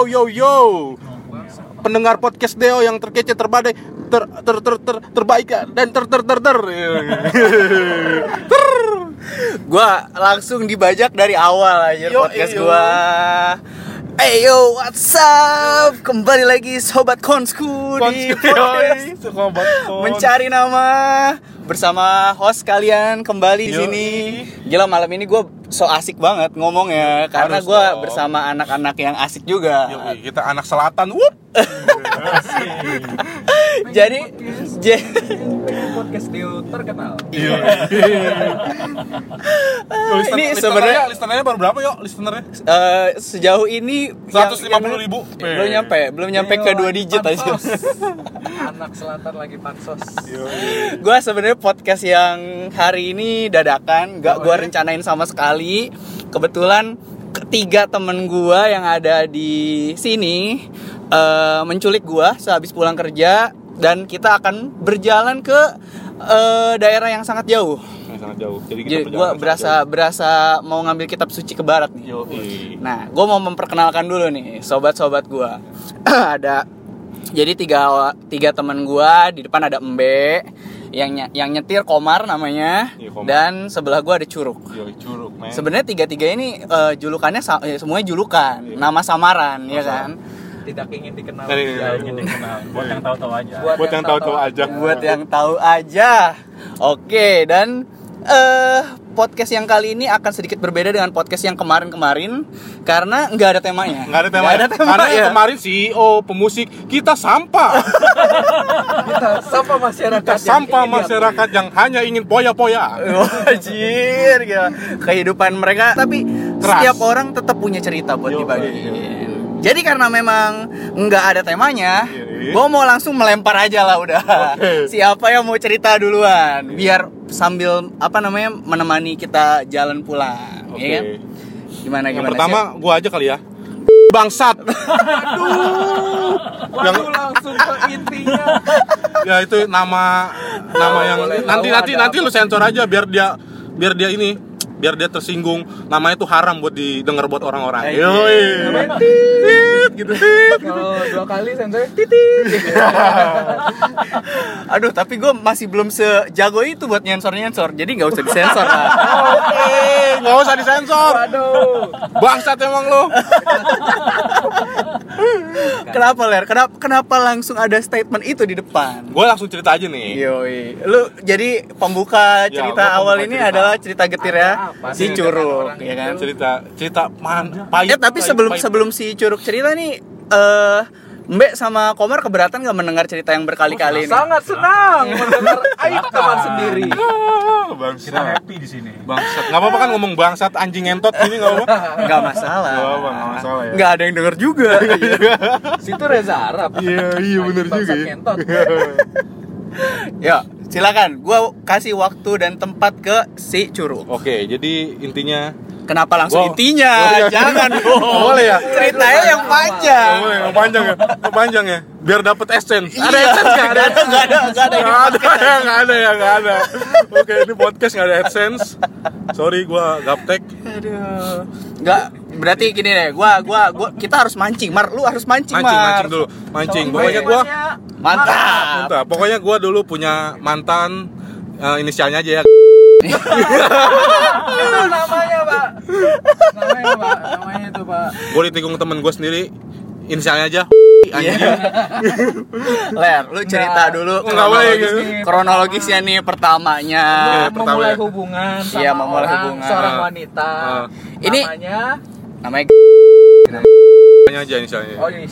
Yo yo yo. Pendengar podcast Deo yang terkece terbadai ter ter ter, ter terbaik dan ter ter ter ter. ter. Gua langsung dibajak dari awal aja podcast yo. gua. Hey yo, what's up? Kembali lagi sobat konsku di podcast mencari nama bersama host kalian kembali di sini. Gila malam ini gue so asik banget ngomongnya karena Harus gue bersama anak-anak yang asik juga. Yoi, kita anak selatan. Wup. Jadi, podcast Dio terkenal. Iya. ini sebenarnya listenernya baru berapa yuk listenernya? eh, sejauh ini 150.000. belum nyampe, belum nyampe ke dua digit aja. Anak selatan lagi pansos. gue sebenarnya podcast yang hari ini dadakan nggak gue rencanain sama sekali kebetulan ketiga temen gue yang ada di sini eh, menculik gue sehabis pulang kerja dan kita akan berjalan ke eh, daerah yang sangat jauh sangat jauh. Jadi jadi gue berasa berasa mau ngambil kitab suci ke barat nih Yo. Nah, gue mau memperkenalkan dulu nih sobat-sobat gue. ada jadi tiga tiga teman gue di depan ada Embe yang ny- yang nyetir Komar namanya Iya, Komar. dan sebelah gue ada Curug. Yo, curug, men. Sebenarnya tiga tiga ini eh, julukannya sa- eh, semuanya julukan, Iya. nama samaran ya kan. Tidak ingin dikenal. Jauh. ingin dikenal buat yang tahu-tahu aja. Buat yang tahu-tahu aja. Buat yang tahu aja. Oke, dan eh podcast yang kali ini akan sedikit berbeda dengan podcast yang kemarin-kemarin karena nggak ada temanya. Nggak ada tema. Nggak ada ya? tema Karena ya. kemarin CEO pemusik kita sampah. Kita sampah masyarakat. kita yang sampah ingin masyarakat yang hanya ingin poya-poya. Wajir gila. Kehidupan mereka Tapi Keras. setiap orang tetap punya cerita buat Yo, dibagiin Jadi karena memang nggak ada temanya Iya. Gue mau langsung melempar aja lah udah Oke. Siapa yang mau cerita duluan Biar sambil apa namanya menemani kita jalan pulang Oke. ya kan? Gimana Yang gimana pertama gua aja kali ya. Bangsat. yang Waduh, langsung ke intinya. ya itu nama nama yang Boleh nanti nanti nanti lu sensor aja biar dia biar dia ini biar dia tersinggung namanya itu haram buat didengar buat orang-orang. Eh, Yoi. Tit, gitu. tit. Kalau dua kali sensornya titit. Aduh tapi gue masih belum sejago itu buat nyensor-nyensor Jadi nggak usah disensor lah Oke, nggak usah disensor. Waduh. Bangsat emang Kenapa Ler? Kenapa, kenapa langsung ada statement itu di depan? Gue langsung cerita aja nih. Yoi. Lu jadi pembuka Ya, cerita gua awal pembuka ini cerita. adalah cerita getir ya si curug ya kan. Cerita cerita man pahit. Eh tapi pahit, sebelum pahit. sebelum si curug cerita nih eh Mbak sama Komar keberatan gak mendengar cerita yang berkali-kali nih? Sangat senang mendengar aib teman sendiri. Kita bangsat. happy di sini. Bangsat. Nggak apa-apa kan ngomong bangsat anjing entot gini nggak apa-apa. Gak masalah. Nggak apa-apa, nggak masalah ya. Nggak ada yang denger juga. Situ Reza Arab. Iya, iya bener juga ya. kentot. ya, silakan. Gua kasih waktu dan tempat ke si curug. Oke, jadi intinya Kenapa langsung Gua- intinya? Oh, iya. Jangan dong. Boleh ya? Ceritanya yang panjang. Boleh, nggak panjang ya, nggak panjang ya, biar dapet essence. Ada Iya, essence nggak? nggak ada, nggak ada, nggak ada. Nggak ada ya, nggak ada ya, nggak ada. Oke, ini podcast nggak ada essence. Sorry, gua gaptek. Aduh. Enggak, berarti gini deh, gua gua gua kita harus mancing, Mar. Lu harus mancing, Mancing, Mar. mancing dulu, mancing. Sama Pokoknya gua, Mantap. Bentar, pokoknya gua dulu punya mantan eh, inisialnya aja ya. Itu namanya, Pak. Namanya, Pak. Namanya itu, Pak. Gua ditikung temen gua sendiri, inisialnya aja. Iya. Anjing. Ler, lu cerita Nggak. dulu Nggak boleh kronologis- gitu. kronologisnya nih pertamanya. Iya, pertama memulai ya. hubungan sama Iya, memulai orang, hubungan. seorang wanita. Ah. Ini- namanya Namanya Inisialnya aja inisialnya. Oh, ini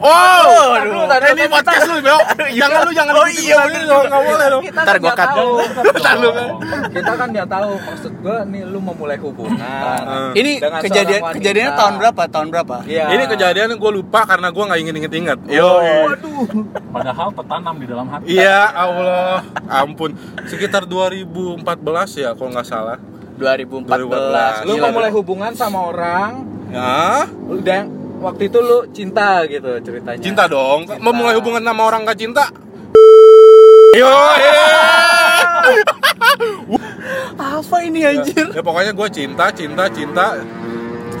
Oh, aduh. Tadi- ini podcast lu, Beo. Jangan lu jangan Oh, lu iya, bener bener. Enggak boleh dong. kita Ntar kan gua nggak cut. tahu. Ntar lu kan. kita kan nggak tahu maksud gua nih lu memulai hubungan Ah. ini kejadian kejadiannya tahun berapa? Tahun berapa? Iya. Ini kejadian gue lupa karena gue nggak ingin inget-inget. Yo. waduh Padahal tertanam di dalam hati. Iya, Allah, ampun. Sekitar 2014 ya, kalau nggak salah. 2014. lu Gila, memulai bro. hubungan sama orang Ya, udah waktu itu lu cinta gitu ceritanya cinta dong. Cinta. Memulai hubungan sama orang gak cinta. Yo, Apa ini anjir? ya pokoknya gue cinta, cinta, cinta.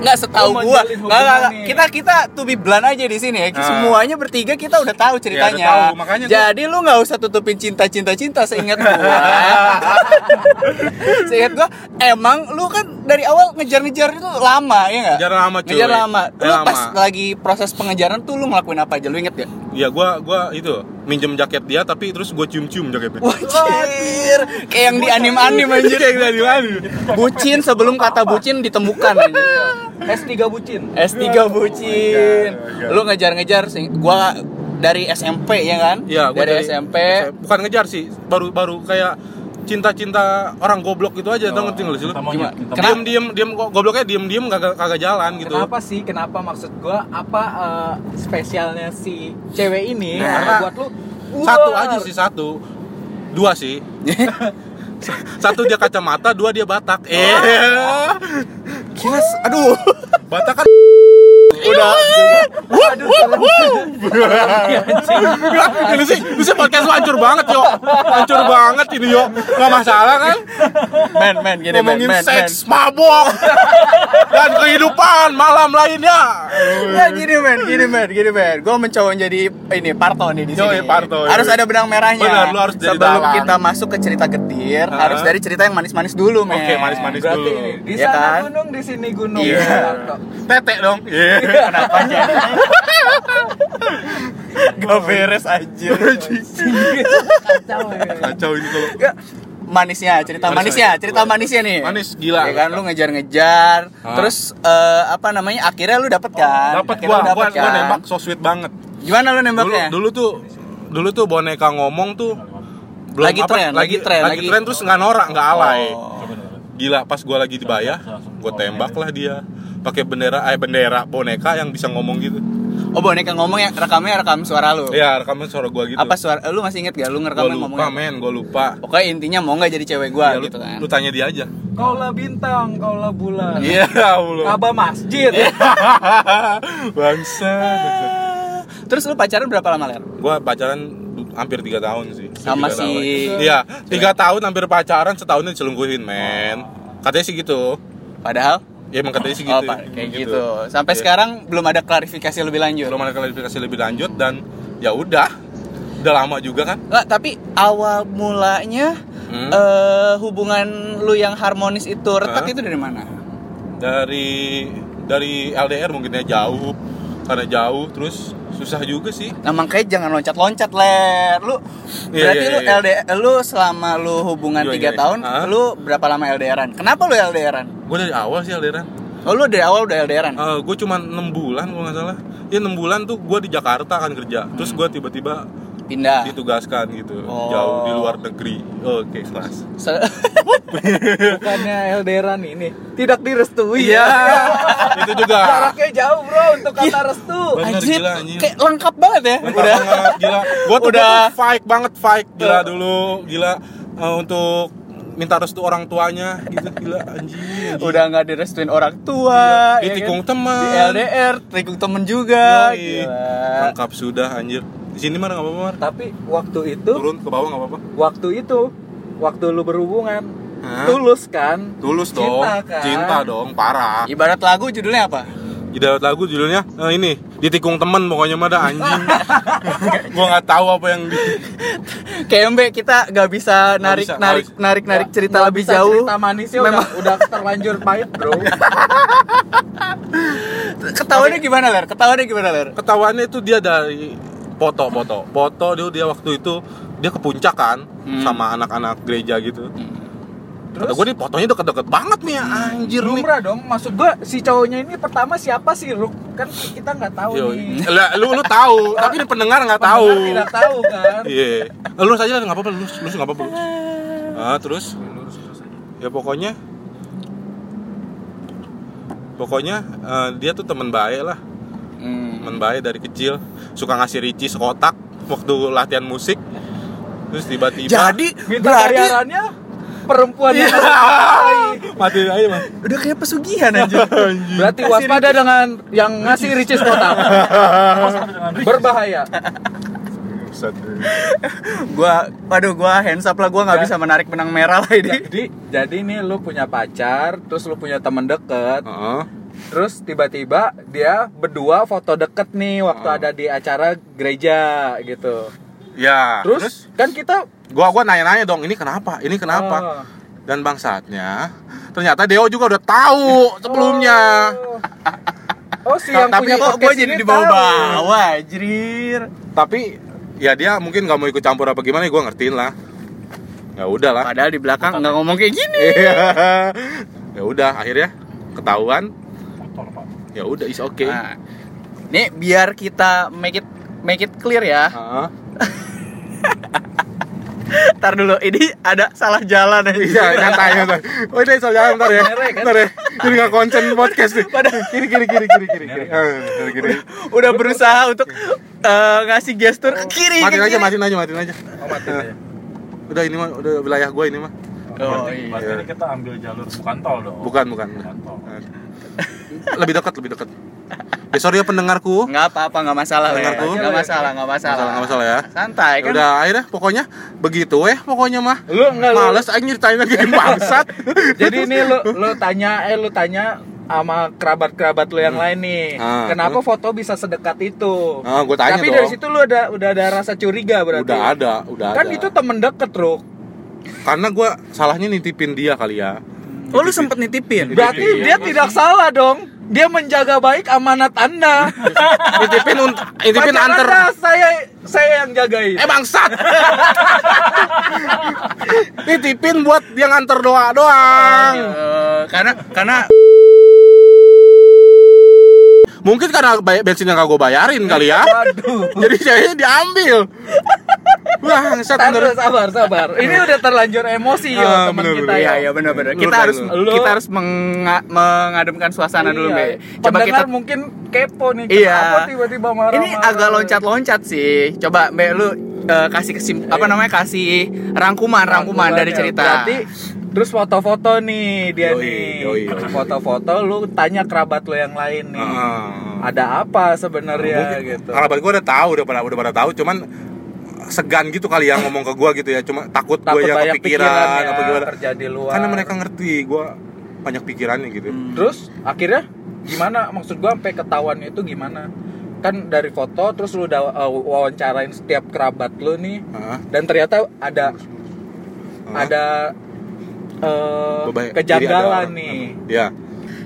Nggak setahu gua. Nggak, nggak. Kita kita to be blunt aja di sini ya. Ah. Semuanya bertiga kita udah tahu ceritanya. Ya, udah tahu. Makanya gua- Jadi lu nggak usah tutupin cinta-cinta cinta seingat gua. seingat gua emang lu kan dari awal ngejar-ngejar itu lama ya nggak? Ngejar lama, cuy. Ngejar lama. Lu Ngejar pas lama. lagi proses pengejaran tuh lu ngelakuin apa aja? Lu inget gak? Ya gua gua itu minjem jaket dia tapi terus gua cium-cium jaketnya Wajir, kayak yang di anim-anim anjir Kayak yang di anim. Bucin sebelum kata bucin ditemukan anjir. S3 bucin. S3 bucin. Lu ngejar-ngejar sing gua dari SMP ya kan? Iya, gua dari, SMP. Bukan ngejar sih, baru baru kayak cinta-cinta orang goblok gitu aja, tau ngerti nggak sih lu? Gimana? Diem diem diem kok gobloknya diem diem kagak kagak jalan gitu. Kenapa sih? Kenapa maksud gua apa eh, spesialnya si cewek ini Nah, karena buat lu Satu Wah. aja sih satu, dua sih. satu dia kacamata, dua dia Batak. Eh, Kilas, aduh. Batak kan Udah. ini sih, ini sih podcast lu hancur banget yo, hancur banget ini yo, nggak masalah kan? Men, men, gini men, Ngomongin men, men. seks, mabok, dan kehidupan malam lainnya. Ya gini men, gini men, gini men. Gue mencoba jadi ini Parto nih di sini. Parto, harus ada benang merahnya. Benar, lu harus Sebelum kita masuk ke cerita getir, harus dari cerita yang manis-manis dulu men. Oke, manis-manis Berarti dulu. ini di sana kan? gunung, di sini gunung. Iya. Tete dong. Iya. Kenapa jadi? Gak beres anjir. Kacau ya. Kacau ini kalau Ya, manisnya, cerita Manis manisnya, aja. cerita manisnya nih. Manis, gila. Ya kan lu ngejar-ngejar, Hah? terus eh, apa namanya? Akhirnya lu dapet kan? dapat Akhirnya gua, lu gua, dapet gua kan? nembak so sweet banget. Gimana lu Dulu nembaknya? dulu tuh dulu tuh boneka ngomong tuh belum Lagi tren, lagi tren, lagi, lagi- tren terus nggak norak nggak alay Oh. gila pas gua lagi dibayar gua tembak lah dia pakai bendera eh bendera boneka yang bisa ngomong gitu Oh boneka ngomong ya rekamnya rekam suara lu. ya rekaman suara gua gitu Apa suara? Lu masih inget gak? Lu gua ngerekamnya lupa ngomongnya? men gua lupa Pokoknya intinya mau nggak jadi cewek gua Ya, lu, gitu kan? lu tanya dia aja Kaulah bintang, kaulah bulan. iya Allah Kaba masjid. bangsa Terus lu pacaran berapa lama ler? gua pacaran hampir tiga tahun sih Sama Tiga si- tahun. iya tiga tahun hampir pacaran setahunnya diselingkuhin men katanya sih gitu Padahal? Ya emang katanya sih gitu oh, Pak, kayak gitu. Sampai Iya. sekarang belum ada klarifikasi lebih lanjut. belum ada klarifikasi lebih lanjut dan ya udah udah lama juga kan Nggak, tapi awal mulanya Hmm. eh, hubungan lu yang harmonis itu retak Hah? itu dari mana? dari dari LDR mungkin ya jauh karena jauh terus susah juga sih Nah makanya jangan loncat-loncat ler Lu Iya, berarti iya, lu iya. LDR Lu selama lu hubungan Gimana, 3 gimana? tahun Hah? Lu berapa lama LDRan? Kenapa lu LDRan? gue dari awal sih LDR Oh lu dari awal udah LDRan? gue cuma enam bulan kalau nggak salah ya enam bulan tuh gue di Jakarta kan kerja terus gue tiba-tiba Pindah ditugaskan gitu Oh. jauh di luar negeri oke kelas Se- Bukannya LDRan ini tidak direstui. iya itu juga Jaraknya jauh bro untuk kata restu. Bener, Anjir, gila, anjir. kayak lengkap banget ya Udah Udah banget, gila. Gua tuh, Udah. fight banget fight gila dulu, gila eh, untuk minta restu orang tuanya gitu gila anjing. anjing. Udah nggak direstuin orang tua Di ya tikung kan? teman. Di LDR, tikung temen juga Yoi. Gila. Lengkap sudah anjir. Di sini mana enggak apa-apa, Mar. Tapi waktu itu, Turun ke bawah enggak apa-apa. waktu itu, waktu lu berhubungan, Hah? tulus kan? Tulus dong. Cinta kan? Cinta dong, parah. Ibarat lagu judulnya apa? Idarat lagu judulnya eh, ini, ditikung temen pokoknya mah dah anjing. gua nggak tahu apa yang di KMB kita nggak bisa narik bisa, narik nggak narik narik Nggak- cerita nggak lebih bisa jauh. Cerita manisnya udah, udah terlanjur pahit bro. Ketawanya gimana ler? Ketawanya gimana ler? ketahuannya itu dia dari foto-foto. Foto dia dia waktu itu dia ke puncak kan Hmm. sama anak-anak gereja gitu. Kata Terus gue nih fotonya deket-deket banget nih anjir nih. lumrah dong. Maksud gua si cowoknya ini pertama siapa sih? Lu kan kita nggak tahu Yo, nih. lah, lu lu tahu, tapi ini pendengar nggak tahu. Pendengar Tidak tahu kan. Iya. Lu aja lah nggak apa-apa, lu lu nggak apa-apa. Ah, terus ya pokoknya pokoknya eh, dia tuh teman baik lah Hmm. teman baik dari kecil suka ngasih Ricci sekotak waktu latihan musik terus tiba-tiba Jadi Minta berarti bayarannya perempuan yang mati aja mas udah kayak pesugihan aja. Berarti waspada dengan yang ngasih ricis kotak. Berbahaya. gua, waduh gua hands up lah gua nggak bisa menarik benang merah lah ini. Jadi jadi nih lu punya pacar, terus lu punya teman deket, Heeh. Terus tiba-tiba dia berdua foto deket nih waktu Oh. ada di acara gereja gitu. Ya. Terus, kan kita gua gua nanya-nanya dong, ini kenapa? Ini kenapa? Oh. Dan bangsatnya ternyata Deo juga udah tahu sebelumnya. Oh, oh si yang Tapi punya kok Kok gue jadi ini di bawah-bawah, tahu. anjir. Tapi ya dia mungkin nggak mau ikut campur apa gimana, gua ngertiin lah. Ya udah lah. Padahal di belakang nggak ngomong kayak gini. Iya. ya udah akhirnya ketahuan. Motor pak. Ya udah is okay. Nah, nih biar kita make it make it clear ya. Heeh. Ntar dulu, ini ada salah jalan aja. Iya, nyantai, nyantai. Oh, ini soal jalan ntar ya. Ya, kan? Ntar ya. Jadi nggak konsen podcast nih. Kiri, kiri, kiri, kiri, kiri, kiri. Eh, kiri, kiri. Udah berusaha untuk eh, ngasih gestur ke kiri. Matiin aja, kiri. matiin aja, matiin aja. Oh, mati aja. Udah ini mah, udah wilayah gua ini mah. Oh, berarti, iya. berarti ini kita ambil jalur bukan tol dong. Bukan, bukan. Bukan tol. Lebih dekat, lebih dekat. Ya sorry ya pendengarku. Nggak apa-apa, nggak masalah. Le. Dengarku. Nggak masalah, nggak masalah. Masalah, nggak masalah ya. Santai Ya kan. udah akhirnya pokoknya begitu eh pokoknya mah. Lu enggak lu. Males aja nyeritain lagi bangsat. Jadi ini lu lu tanya eh lu tanya sama kerabat-kerabat lu yang lain nih. Ah, kenapa terus? foto bisa sedekat itu? Ah, gua tanya Tapi dong. dari situ lu ada udah ada rasa curiga berarti. Udah ada, udah Kan ada. itu temen deket, Ruk. Karena gua salahnya nitipin dia kali ya. Oh, lu sempet nitipin. Berarti dia tidak salah dong. Dia menjaga baik amanat Anda. Nitipin un- nitipin Pacar anter. Anda, saya saya yang jagain. Eh bangsat. Nitipin buat dia nganter doa doang. Eh, karena karena Mungkin karena bay- bensin yang gak gue bayarin kali ya. Waduh. Jadi ceweknya diambil. Tar, bener. sabar, sabar. Ini udah terlanjur emosi ya Ah, teman bener, kita bener. ya. Iya, iya benar-benar. Lu Kita harus lu. kita harus menga- mengademkan suasana dulu, Be. Iya. Coba kita mungkin kepo nih. Iya. Tiba-tiba marah? Ini agak loncat-loncat sih. Coba Be lu eh, kasih kesim apa namanya? kasih rangkuman, rangkuman dari cerita. ya. Berarti terus foto-foto nih dia Yoi, nih. yoi, yoi. Foto-foto lu tanya kerabat lu yang lain nih. Ah. Ada apa sebenarnya Mungkin gitu. Kerabat gue udah tahu, udah pada udah pada tahu, cuman segan gitu kali ya ngomong ke gue gitu ya, cuma takut, Takut gue yang kepikiran pikiran ya, apa gimana. kerja di luar. Karena mereka ngerti gue banyak pikirannya gitu. Terus akhirnya gimana? Maksud gua sampai ketahuan itu gimana? Kan dari foto terus lu udah uh, wawancarain setiap kerabat lu nih Hah? dan ternyata ada Hah? ada uh, kejanggalan ada- nih. Ya.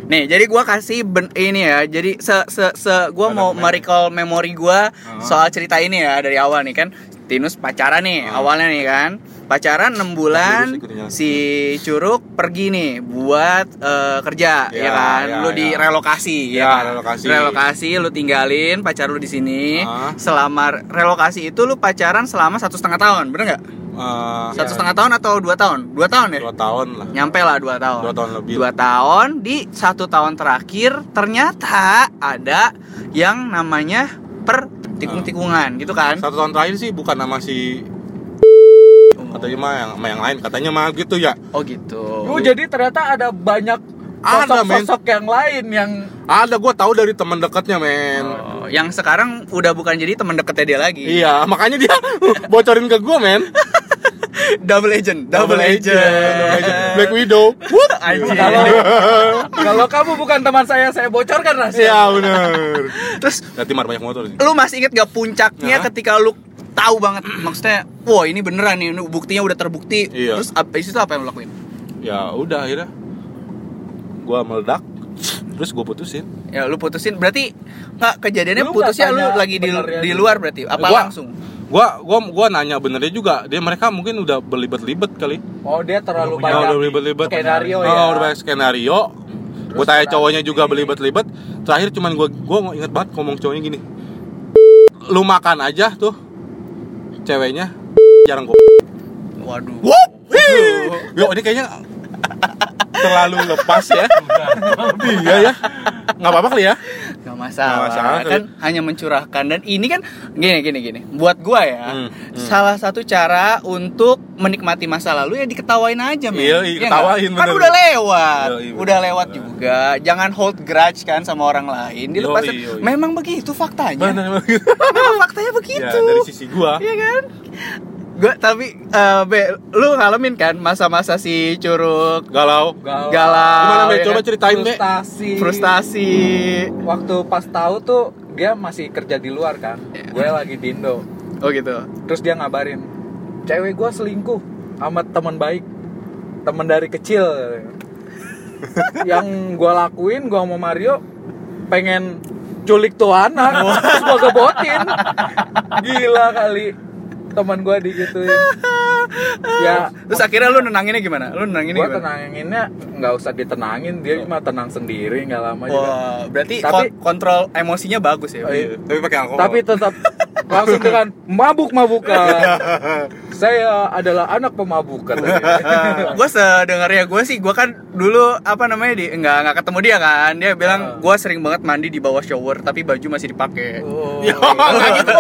Nih, jadi gua kasih ben, ini ya. Jadi se se, se gua Ada mau merecall memori gua Ah. soal cerita ini ya dari awal nih kan. Tinus pacaran nih Ah. awalnya nih kan. Pacaran 6 bulan si Curug pergi nih buat eh, kerja ya, Ya, kan. ya, lu ya. direlokasi Ya, kan? relokasi. Relokasi lu tinggalin pacar lu di sini. Ah. Selama relokasi itu lu pacaran selama satu setengah tahun, bener nggak? Eh, Satu Ya. setengah tahun atau dua tahun? Dua tahun ya? dua tahun lah. nyampe lah dua tahun Dua tahun lebih. dua tahun di satu tahun terakhir ternyata ada yang namanya per tikung-tikungan gitu kan Satu tahun terakhir sih bukan nama si katanya mah yang sama yang lain katanya mah gitu ya. oh gitu Oh, jadi ternyata ada banyak sosok-sosok yang lain yang Ada gue tahu dari teman dekatnya men. Oh, yang sekarang udah bukan jadi teman deketnya dia lagi Iya, makanya dia bocorin ke gue men. double agent double, agent, Double agent. Black Widow. Kalau kalau kamu bukan teman saya, saya bocorkan rahasia. Iya bener. terus Nanti mar banyak motor sih. lu masih inget gak puncaknya Hah? ketika lu tahu banget maksudnya wah ini beneran nih ini buktinya udah terbukti Iya. terus abis itu apa yang lu lakuin Ya udah akhirnya gue meledak. Terus gue putusin. ya lu putusin berarti nggak kejadiannya Lu putusnya lu lagi di, di luar berarti apa Gua- langsung Gua gua gua nanya benernya juga. Dia mereka mungkin udah berlibet-libet kali. Oh, dia terlalu Oh, banyak udah berlibet-libet. skenario Oh, ya. udah banyak skenario. Gue Terus tanya cowoknya juga berlibet-libet. Terakhir cuman gue gue inget banget ngomong cowoknya gini. Lu makan aja tuh ceweknya jarang gue. waduh Wup! Yo ini kayaknya terlalu lepas ya. iya ya. Nggak apa-apa kali ya. Gak masalah, Nggak masalah, kan hanya mencurahkan dan ini kan gini gini gini buat gua ya Hmm, hmm. salah satu cara untuk menikmati masa lalu ya diketawain aja men Iya, iya, nggak? ketawain, kan bener. udah lewat Iya, iya, udah bener. lewat juga jangan hold grudge kan sama orang lain dilepas memang begitu faktanya Bener banget. memang faktanya Ya begitu dari sisi gua. Iya kan Gua tapi eh, Be, lu ngalamin kan masa-masa si curug galau Galau. galau. Gimana, Be? ya Coba kan? ceritain, Be. frustasi frustasi. waktu pas tahu tuh dia masih kerja di luar kan gue lagi di Indo Oh gitu. terus dia ngabarin cewek gue selingkuh sama teman baik teman dari kecil yang gue lakuin gue sama Mario pengen culik tuh anak terus gue gebotin gila kali teman gue digituin ya Terus akhirnya lu nenanginnya gimana? Lu nenanginnya gue gimana? tenanginnya nggak usah ditenangin dia mah tenang sendiri nggak lama juga Wah, berarti Tapi- kon- kontrol emosinya bagus ya. Oh, iya. tapi pakai alkohol tapi tetap langsung dengan mabuk-mabukan saya adalah anak pemabuk katanya gue sedengarnya gue sih gue kan dulu apa namanya di nggak nggak ketemu dia kan. Dia bilang Ah. gue sering banget mandi di bawah shower tapi baju masih dipakai. Oh, ya gitu.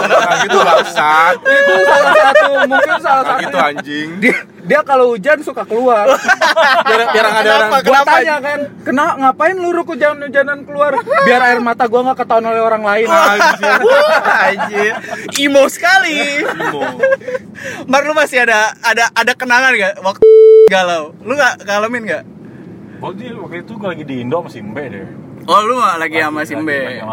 Gitu bangsat itu salah satu mungkin salah satu gitu anjing. Dia dia kalau hujan suka keluar. Biar biar ada orang. Kenapa? gua tanya kan kena ngapain lu ruku hujan-hujanan keluar? Biar air mata gua nggak ketahuan oleh orang lain. Anjir. Emo sekali. Imo. Mar lu masih ada ada ada kenangan gak waktu galau? Lu nggak ngalamin nggak? Waktu, waktu itu gue lagi di Indo sama si Mbe deh. Oh lu lagi sama si Mbe?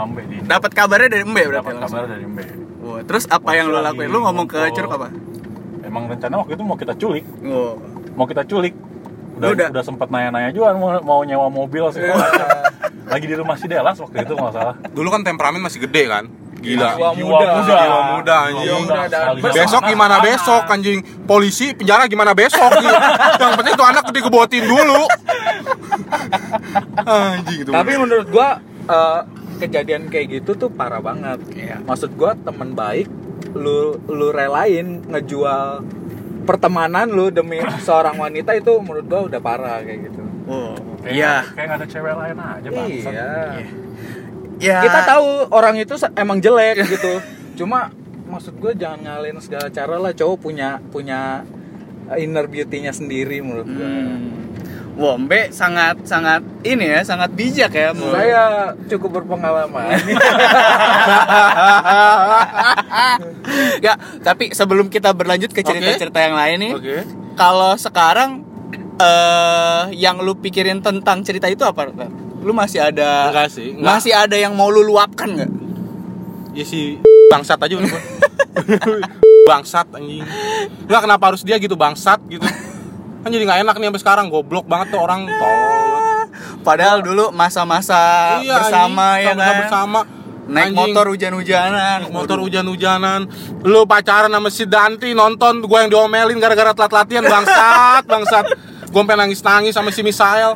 dapat kabarnya dari Mbe berarti Dapat kabar dari Mbe. Wah, terus apa yang lu lakuin? Lu ngomong ke curug apa Emang rencana waktu itu mau kita culik oh. Mau kita culik Udah, Udah. udah, sempat nanya-nanya juga mau, mau nyewa mobil segala macam. Lagi di rumah si Delas waktu itu nggak salah dulu kan temperamen masih gede kan gila Jiwa Jiwa muda. muda Jiwa muda, anjing. Jiwa muda, bersama besok gimana anak. besok anjing polisi penjara gimana besok gitu. yang penting tuh anak digebotin dulu anjing itu tapi menurut gua eh, kejadian kayak gitu tuh parah banget Iya. maksud gua teman baik lu lu relain ngejual pertemanan lu demi seorang wanita itu menurut gua udah parah kayak gitu Oh, iya. kayak nggak ada cewek lain aja bangsat. iya Ya. kita tahu orang itu emang jelek gitu cuma maksud gue jangan ngalahin segala cara lah cowok punya punya inner beauty-nya sendiri menurut gue Hmm. Wombe sangat sangat ini ya, sangat bijak ya. saya cukup berpengalaman ya, tapi sebelum kita berlanjut ke cerita-cerita yang lain nih, oke kalau sekarang eh yang lu pikirin tentang cerita itu apa? Lu masih ada Enggak sih, enggak. Masih ada yang mau lu luapkan nggak? ya si bangsat aja bangsat anjing nggak kenapa harus dia gitu bangsat gitu kan jadi nggak enak nih sampai sekarang goblok banget tuh orang. Tolol Padahal dulu masa-masa bersama anjing, ya kan. bersama. Naik Anjing. motor hujan-hujanan. Motor hujan-hujanan. Lu pacaran sama si Danti nonton gue yang diomelin gara-gara telat latihan bangsat bangsat. Gue sampai nangis-nangis sama si Misael.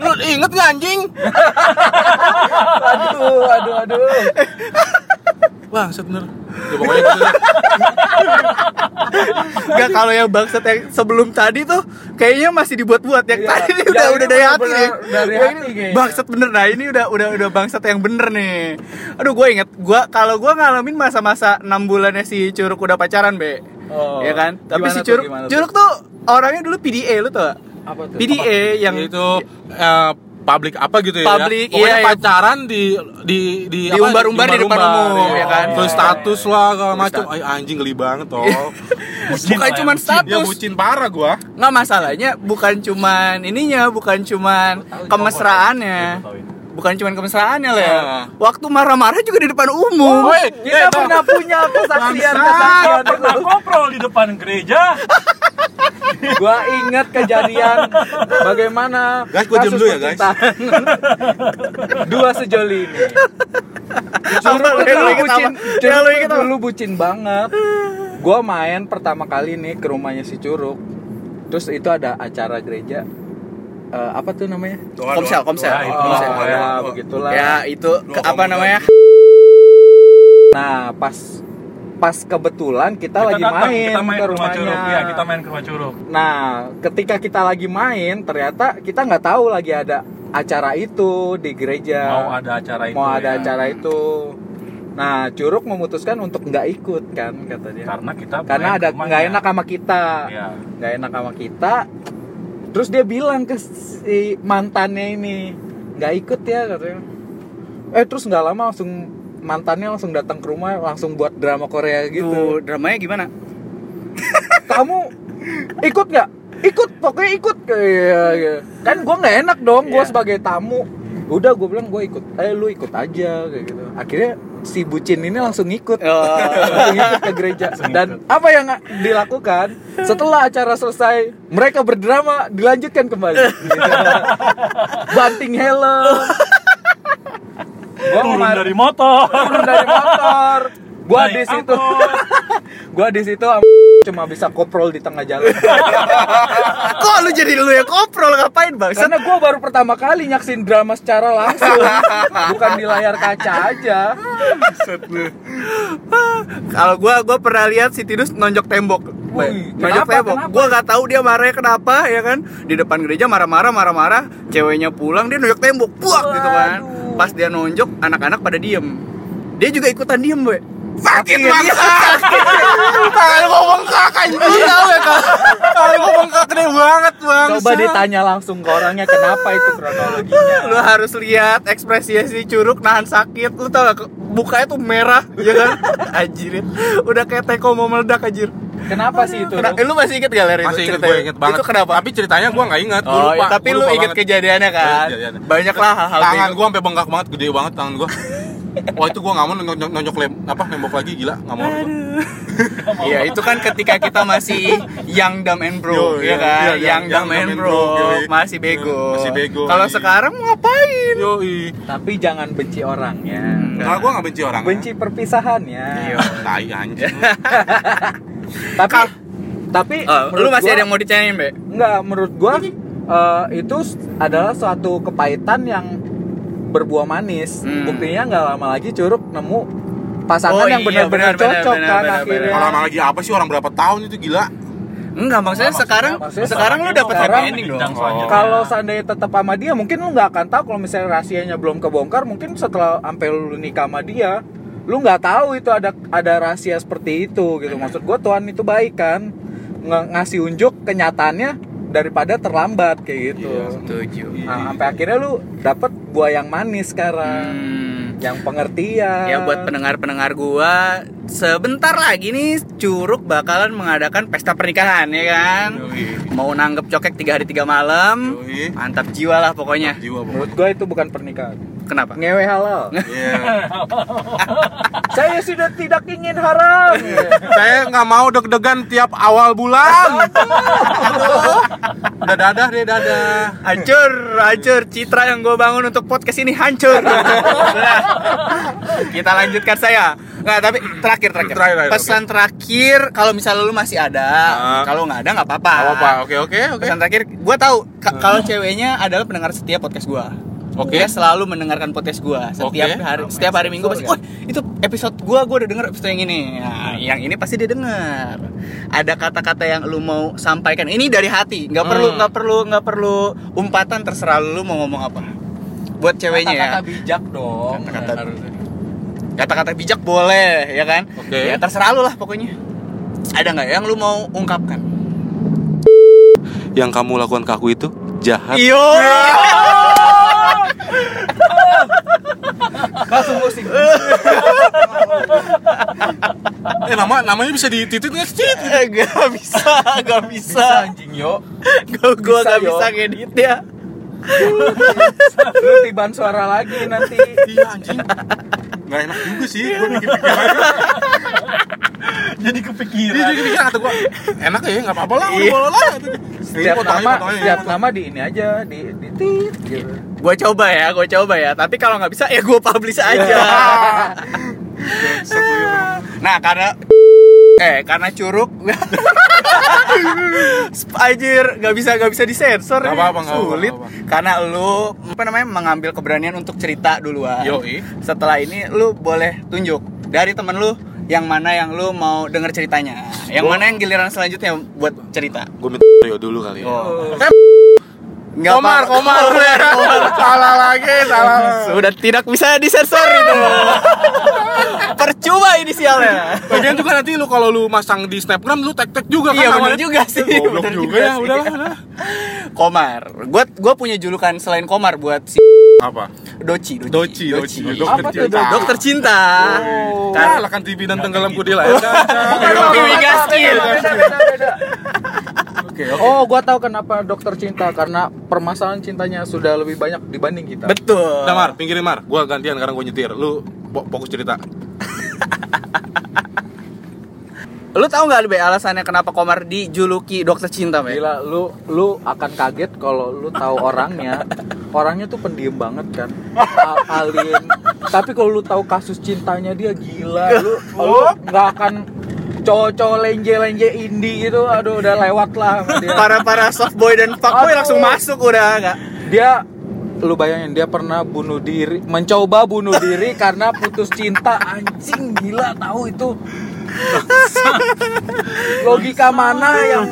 Lu inget gak anjing? Aduh aduh aduh bangsat bener ya pokoknya gitu deh. Enggak kalau yang bangsat yang sebelum tadi tuh kayaknya masih dibuat-buat yang Iya. tadi Yang udah udah dari hati nih. dari hati kayaknya. Bangsat bener nah ini udah udah udah bangsat yang bener nih. Aduh gue inget gue kalau gue ngalamin masa-masa 6 bulannya si Curug udah pacaran be. Oh. ya kan? Tapi si tuh, Curug gimana tuh? Curug tuh orangnya dulu PDA lu tuh. apa tuh PDA yang itu eh, public apa gitu ya Public, pokoknya iya, iya. pacaran di di di Di umbar-umbar di depan umum, ya kan? Terus Iya, status lah segala Terus macam status. Ay, anjing geli banget toh Bucin bukan lah ya, cuma bucin. ya status. bucin parah gua Nggak masalahnya bukan cuman ininya, bukan cuman kemesraannya. Bukan cuman kemesraannya lah ya. Waktu marah-marah juga di depan umum. Woi, kita pernah punya kesaksian kesaksian Pernah ngobrol di depan gereja. gua ingat kejadian bagaimana Guys, gua dulu ya, guys. dua sejoli ini yang dulu bucin, apa? Yang Curug lu tuh inget apa? dulu bucin banget. Gua main pertama kali nih ke rumahnya si Curug. Terus itu ada acara gereja. Eh, apa tuh namanya? Komsel, komsel. Wah, itu Oh, mah, ya, ya. begitulah. Ya, itu ke, apa namanya? Nah, pas pas kebetulan kita, lagi datang, main, kita main ke ke rumah rumahnya. curug. Iya, kita main ke rumah curug. Nah, ketika kita lagi main, ternyata kita nggak tahu lagi ada acara itu di gereja. Mau ada acara itu. Mau ada ya. acara itu. Nah, Curug memutuskan untuk nggak ikut kan kata dia. Karena kita Karena ada nggak enak sama kita. Iya. Nggak enak sama kita. Terus dia bilang ke si mantannya ini nggak ikut ya katanya. Eh terus nggak lama langsung mantannya langsung datang ke rumah langsung buat drama Korea gitu. Tuh, dramanya gimana? tamu ikut nggak ikut pokoknya ikut kayak gitu. kan gue nggak enak dong gue Iya. sebagai tamu udah gue bilang gue ikut eh lu ikut aja kayak gitu akhirnya si bucin ini langsung ikut Oh. langsung ke gereja. Dan apa yang dilakukan? Setelah acara selesai mereka berdrama dilanjutkan kembali. Banting helm. Gua Turun dari motor. turun dari motor gua di situ gua di situ cuma bisa koprol di tengah jalan Kok lu jadi lu yang koprol ngapain bang? karena gua baru pertama kali nyaksin drama secara langsung bukan di layar kaca aja Kalau gua gua pernah lihat si Tidus nonjok tembok. Wih, nonjok kenapa, tembok. kenapa? Gua nggak tahu dia marahnya kenapa ya kan. Di depan gereja marah-marah marah-marah, ceweknya pulang dia nonjok tembok. Buak gitu kan. Pas dia nonjok, anak-anak pada diem. Dia juga ikutan diem, Boy. Sakit Iya, banget. Kalau gua bengkak anjing. Tahu ya kan? Kalau gua bengkak gede banget, Bang. coba ditanya langsung ke orangnya kenapa itu kronologinya lu harus lihat ekspresinya si curug nahan sakit lu tau gak bukanya tuh merah ya kan anjir udah kayak teko mau meledak anjir kenapa sih itu Kena- eh, lu masih inget gak Ler itu Masih inget gue inget banget. itu kenapa Tapi ceritanya gua nggak inget. Oh lupa. ya, tapi Gua lu lupa inget banget. kejadiannya kan kejadiannya. banyak lah hal-hal tangan bego. gua sampai bengkak banget, gede banget tangan gua. Wah itu gua nggak mau nonjok, nonjok lem, apa nembok lagi gila, nggak mau. Iya itu kan ketika kita masih young dumb and Yo, bro ya iya, kan iya, young young dumb and bro yoi. masih bego Masih bego, kalau iya. sekarang mau ngapain Yoi. tapi jangan benci orangnya Nah, gua nggak benci orang. benci perpisahannya Iya. Tai anjing. tapi tapi Oh, lu masih gua- ada yang mau ditanyain be Enggak, menurut gua eh, itu adalah suatu kepahitan yang berbuah manis. Hmm. Buktinya nggak lama lagi Curug nemu pasangan Oh, yang iya, benar-benar benar, benar, cocok benar, kan benar, akhirnya. Kalau lama lagi apa sih orang berapa tahun itu gila? Enggak, maksudnya maksudnya- sekarang maksudnya sekarang lu dapat happy ending dong. selanjutnya. Kalau seandainya tetap sama dia, mungkin lu nggak akan tahu kalau misalnya rahasianya belum kebongkar. Mungkin setelah sampai lu nikah sama dia, lu nggak tahu itu ada ada rahasia seperti itu gitu. Maksud gua Tuhan itu baik kan, ngasih unjuk kenyataannya daripada terlambat kayak gitu. Iya, Setuju. Nah, sampai akhirnya lu dapet buah yang manis sekarang, Hmm. yang pengertian. Ya buat pendengar-pendengar gua, sebentar lagi nih Curug bakalan mengadakan pesta pernikahan ya kan. Yoi. Mau nanggep cokek tiga hari tiga malam, Yoi. mantap jiwa lah pokoknya. Jiwa Menurut pokoknya. gua itu bukan pernikahan, Kenapa? ngewe halal. Iya. Saya sudah tidak ingin haram. Saya nggak mau deg-degan tiap awal bulan. Udah dadah deh dadah. Hancur, hancur citra yang gue bangun untuk podcast ini hancur. Kita lanjutkan saya. Nggak, tapi terakhir terakhir. Terakhir, terakhir, Pesan terakhir kalau misalnya lu masih ada, Ah. kalau nggak ada nggak apa-apa. Apa apa? Oke oke oke. Pesan terakhir, gue tahu ka- kalau ceweknya adalah pendengar setia podcast gue. Oke. Dia selalu mendengarkan podcast gue setiap Oke. hari, setiap hari minggu pasti. Wah itu episode gue, gue udah denger episode yang ini. Nah, yang ini pasti dia denger. Ada kata-kata yang lu mau sampaikan. Ini dari hati, nggak perlu, Hmm. nggak perlu, nggak perlu umpatan. Terserah lu mau ngomong apa. Buat ceweknya ya. Kata-kata bijak dong. Kata-kata-. Kata-kata bijak boleh, ya kan? Oke. Ya terserah lu lah pokoknya. Ada nggak yang lu mau ungkapkan? Yang kamu lakukan ke aku itu jahat. Iyo. Eh nama namanya bisa dititit nggak sih? Gak bisa, gak bisa. Bisa anjing yo. Gue gua Bisa, gak yo. bisa ngedit ya. Lu tiban suara lagi nanti. Iya anjing. Nggak enak juga sih. Gue mikir pikiran. Jadi kepikiran. jadi pikir kata gue enak ya nggak apa-apa lah. Iya. Udah boleh lah. Setiap nama, setiap nama di ini aja, di di tit gitu. Gue coba ya, gue coba ya. Tapi kalau nggak bisa ya gue publish aja. nah karena eh karena curug Anjir, nggak bisa nggak bisa disensor ini. apa-apa, nggak apa-apa, sulit nggak apa-apa. karena lu apa namanya mengambil keberanian untuk cerita duluan Yoi. setelah ini lu boleh tunjuk dari temen lu yang mana yang lu mau denger ceritanya yang Gua- mana yang giliran selanjutnya buat cerita Gue minta dulu kali ya. Oh. Nggak Komar, apa- komar, salah lagi, salah. sudah tidak bisa disensor itu percuma inisialnya Lagian juga nanti lu kalau lu masang di snapgram lu tag tag juga kan iya namanya. juga sih Goblok bener juga ya, sih. udahlah, udah. Komar gue gue punya julukan selain Komar buat si Apa? Doci, Doci. Doci, Doci, Apa tuh, Dok? Dokter cinta. Oh. Kalah kan TV dan tenggelamku di layar kaca. Piwi Gaskin. Beda, beda, beda. Oh, gua tahu kenapa dokter cinta karena permasalahan cintanya sudah lebih banyak dibanding kita. Betul. Udah Mar, pinggirin Mar. Gua gantian sekarang gua nyetir. Lu fo- fokus cerita. Lu tahu nggak Be alasannya kenapa Komar dijuluki dokter cinta, Be? Gila, lu lu akan kaget kalau lu tahu orangnya. Orangnya tuh pendiam banget kan. Al- Alin. Tapi kalau lu tahu kasus cintanya dia gila, lu lu nggak akan cowok-cowok lenje-lenje indie gitu. Aduh, udah lewat lah dia. Para para soft boy dan fuckboy Aduh. langsung masuk udah nggak? Dia lu bayangin dia pernah bunuh diri, mencoba bunuh diri karena putus cinta. Anjing gila tahu itu. Logika mana yang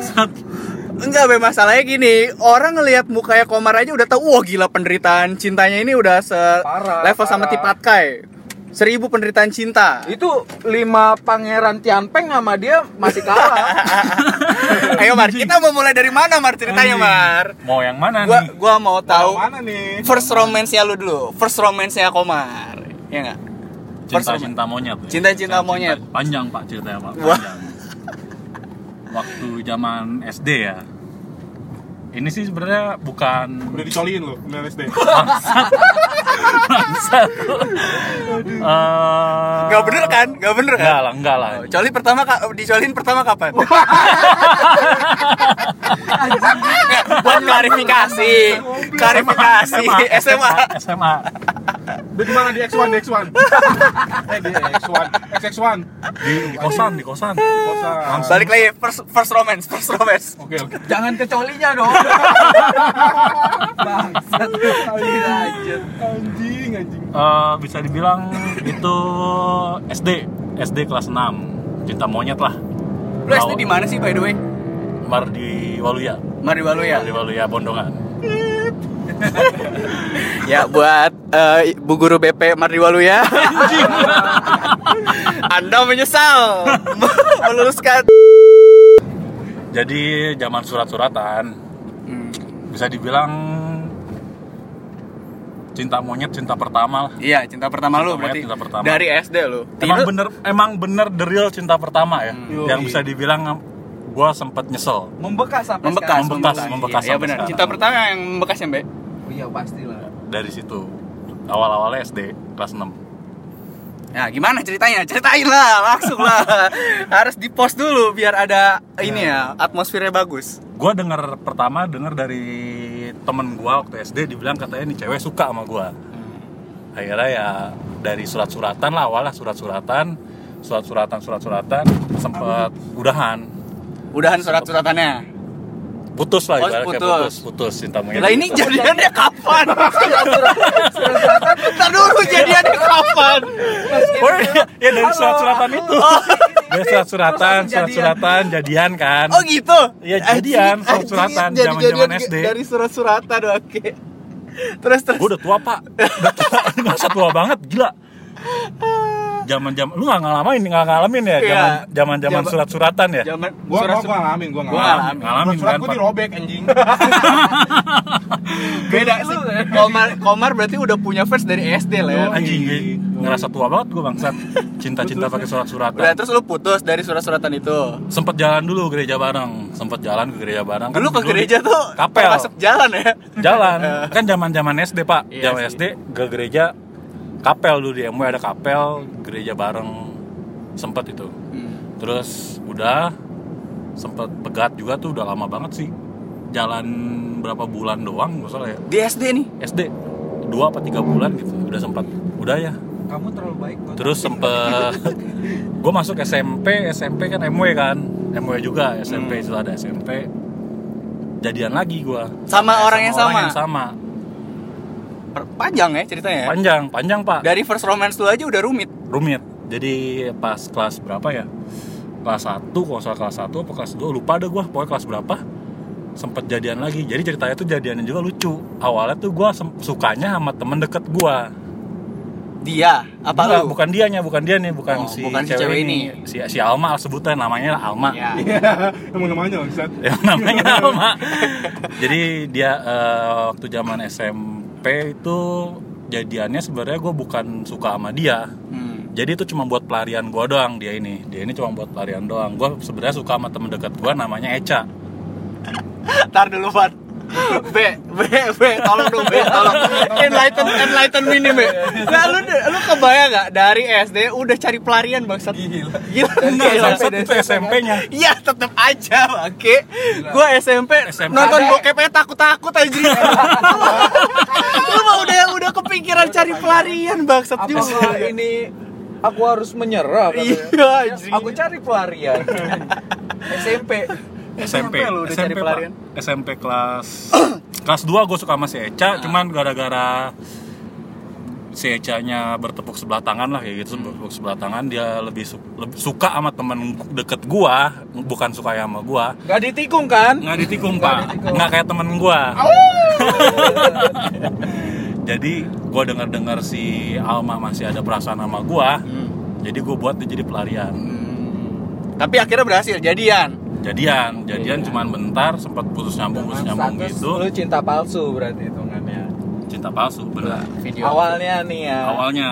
Enggak, Be, masalahnya gini, orang ngelihat mukanya Komar aja udah tahu, wah gila penderitaan cintanya ini udah se Parah, level sama parah. Tipatkai. Seribu penderitaan cinta. itu lima pangeran Tianpeng sama dia masih kalah. Ayo Mar, kita mau mulai dari mana Mar ceritanya Mar? Mau yang mana Gua nih? gua mau tahu Mana nih? first romance-nya lu dulu. First romance-nya Komar. Ya enggak? First romance. Cinta-cinta monyet. ya? Cinta-cinta monyet. Panjang Pak ceritanya Pak. Panjang. Waktu zaman SD ya. Ini sih sebenarnya bukan Udah dicoliin lu, main SD. eh Gak bener kan? Gak bener Enggak kan? lah, enggak lah. Coli pertama dicolin pertama kapan? Buat klarifikasi. Klarifikasi SMA. SMA. Di mana di X1, di X1. eh di X1, XX1. Di, di kosan, di kosan. Kosan. Balik lagi first first romance, first romance. Oke, oke. Jangan kecolinya dong. Bangsat. Lanjut. Anjing, anjing. Eh, bisa dibilang itu SD, SD kelas 6. Cinta monyet lah. Lu SD di mana sih by the way? Mar di Waluya. Mari Walu ya. Di Waluya Bondongan. Ya buat eh, Bu Guru BP Mardi Walu ya. Anda menyesal meluruskan. Jadi zaman surat-suratan Hmm. bisa dibilang cinta monyet cinta pertama lah. Iya, cinta pertama lu Cinta monyet, berarti cinta pertama. dari SD lu. Emang Tidur- bener emang bener the real cinta pertama ya. Yoi. Yang bisa dibilang gua sempet nyesel. Membekas sampai membekas, sekarang. Membekas, membekas Iya sampai benar. Cinta pertama yang membekas ya, Mbak. Iya pastilah. Dari situ awal-awalnya SD kelas 6. Nah, gimana ceritanya? Ceritain lah, langsung lah. Harus di post dulu biar ada ini ya, atmosfernya bagus. Gua dengar pertama dengar dari temen gua waktu SD dibilang katanya nih cewek suka sama gua. Akhirnya ya dari surat-suratan lah awalnya surat-suratan, surat-suratan, surat-suratan sempet udahan. Udahan surat-suratannya. Putus lah Oh, putus. putus, putus cinta monyet. Lah ini jadiannya kapan? Bentar dulu jadiannya kapan? Oh iya, ya dari surat-suratan itu. Dari surat-suratan, surat-suratan jadian kan. Oh gitu? Iya, jadian, Anjing, surat-suratan, anjing, jadi zaman-zaman jadian SD. Dari surat-suratan, oke. Terus terus. Gue udah tua pak, udah tua, usah tua banget, gila. Zaman zaman, lu nggak ngalamin, nggak ngalamin ya, Iya. zaman zaman zaman Zaman- surat-suratan ya. Zaman Gua surat gua ngalamin, gua ngalamin. ngalamin. Ngalamin Surat kan, gua dirobek anjing. beda sih. Komar Komar berarti udah punya fans dari SD lah ya. Anjing, ngerasa tua banget gue bangsat. Cinta-cinta pakai surat-suratan. Udah terus lu putus dari surat-suratan itu. Sempet jalan dulu gereja bareng, sempet jalan ke gereja bareng. Dulu Kan ke gereja tuh kapel. masuk jalan ya. jalan kan zaman zaman SD pak Iya zaman sih. SD ke gereja kapel dulu di MW ada kapel gereja bareng sempet itu Hmm. terus udah sempet pegat juga tuh udah lama banget sih jalan berapa bulan doang nggak salah ya Di SD nih. SD dua apa tiga bulan gitu udah sempat udah ya Kamu terlalu baik. Bang. terus sempet gue masuk SMP SMP kan MW kan MW juga SMP Hmm. itu ada SMP jadian lagi gue Sama orang yang sama. orang yang sama Panjang ya ceritanya ya. panjang panjang pak Dari first romance lu aja udah rumit. rumit jadi pas kelas berapa ya kelas 1 kalau salah kelas 1 apa kelas 2 lupa deh gue pokoknya kelas berapa sempet jadian lagi jadi ceritanya tuh jadiannya juga lucu awalnya tuh gue sukanya sama temen deket gue Dia apa Enggak, lu? bukan dianya bukan dia nih bukan Oh, si bukan si cewek, cewek ini. ini. si si Alma sebutnya namanya Alma Ya. Emang namanya Ustaz. yang namanya Alma jadi dia eh, waktu zaman SMP itu jadiannya sebenarnya gue bukan suka sama dia Hmm. jadi itu cuma buat pelarian gue doang dia ini dia ini cuma buat pelarian doang gue sebenarnya suka sama temen dekat gue namanya Eca Ntar dulu, Van. B, B, B, tolong dong B, tolong enlighten, enlighten me nih B. Nah, lu, lu kebayang gak dari SD udah cari pelarian bangsat? Gila, gila, Enggak, gila. bangsat itu SMP-nya Iya, tetep aja, oke. Gua SMP, SMP. nonton bokepnya takut-takut aja. lu mah udah udah kepikiran cari pelarian bangsat juga. Ini aku harus menyerah. Iya. Aku cari pelarian. SMP. SMP. lu udah cari SMP, Pak. pelarian? SMP kelas kelas 2 gue suka sama si Eca cuman gara-gara si Eca-nya bertepuk sebelah tangan lah kayak gitu bertepuk sebelah tangan dia lebih, su- lebih suka sama temen deket gua bukan suka sama gua. Gak ditikung kan? nggak ditikung pak. nggak kayak temen gua. Jadi gua dengar dengar si Alma masih ada perasaan sama gua jadi gue buat dia jadi pelarian. Tapi akhirnya berhasil jadian. Jadian jadian Iya. cuman bentar sempat putus nyambung putus nyambung gitu Lu cinta palsu berarti hitungannya. cinta palsu bener Video. Awalnya nih ya. awalnya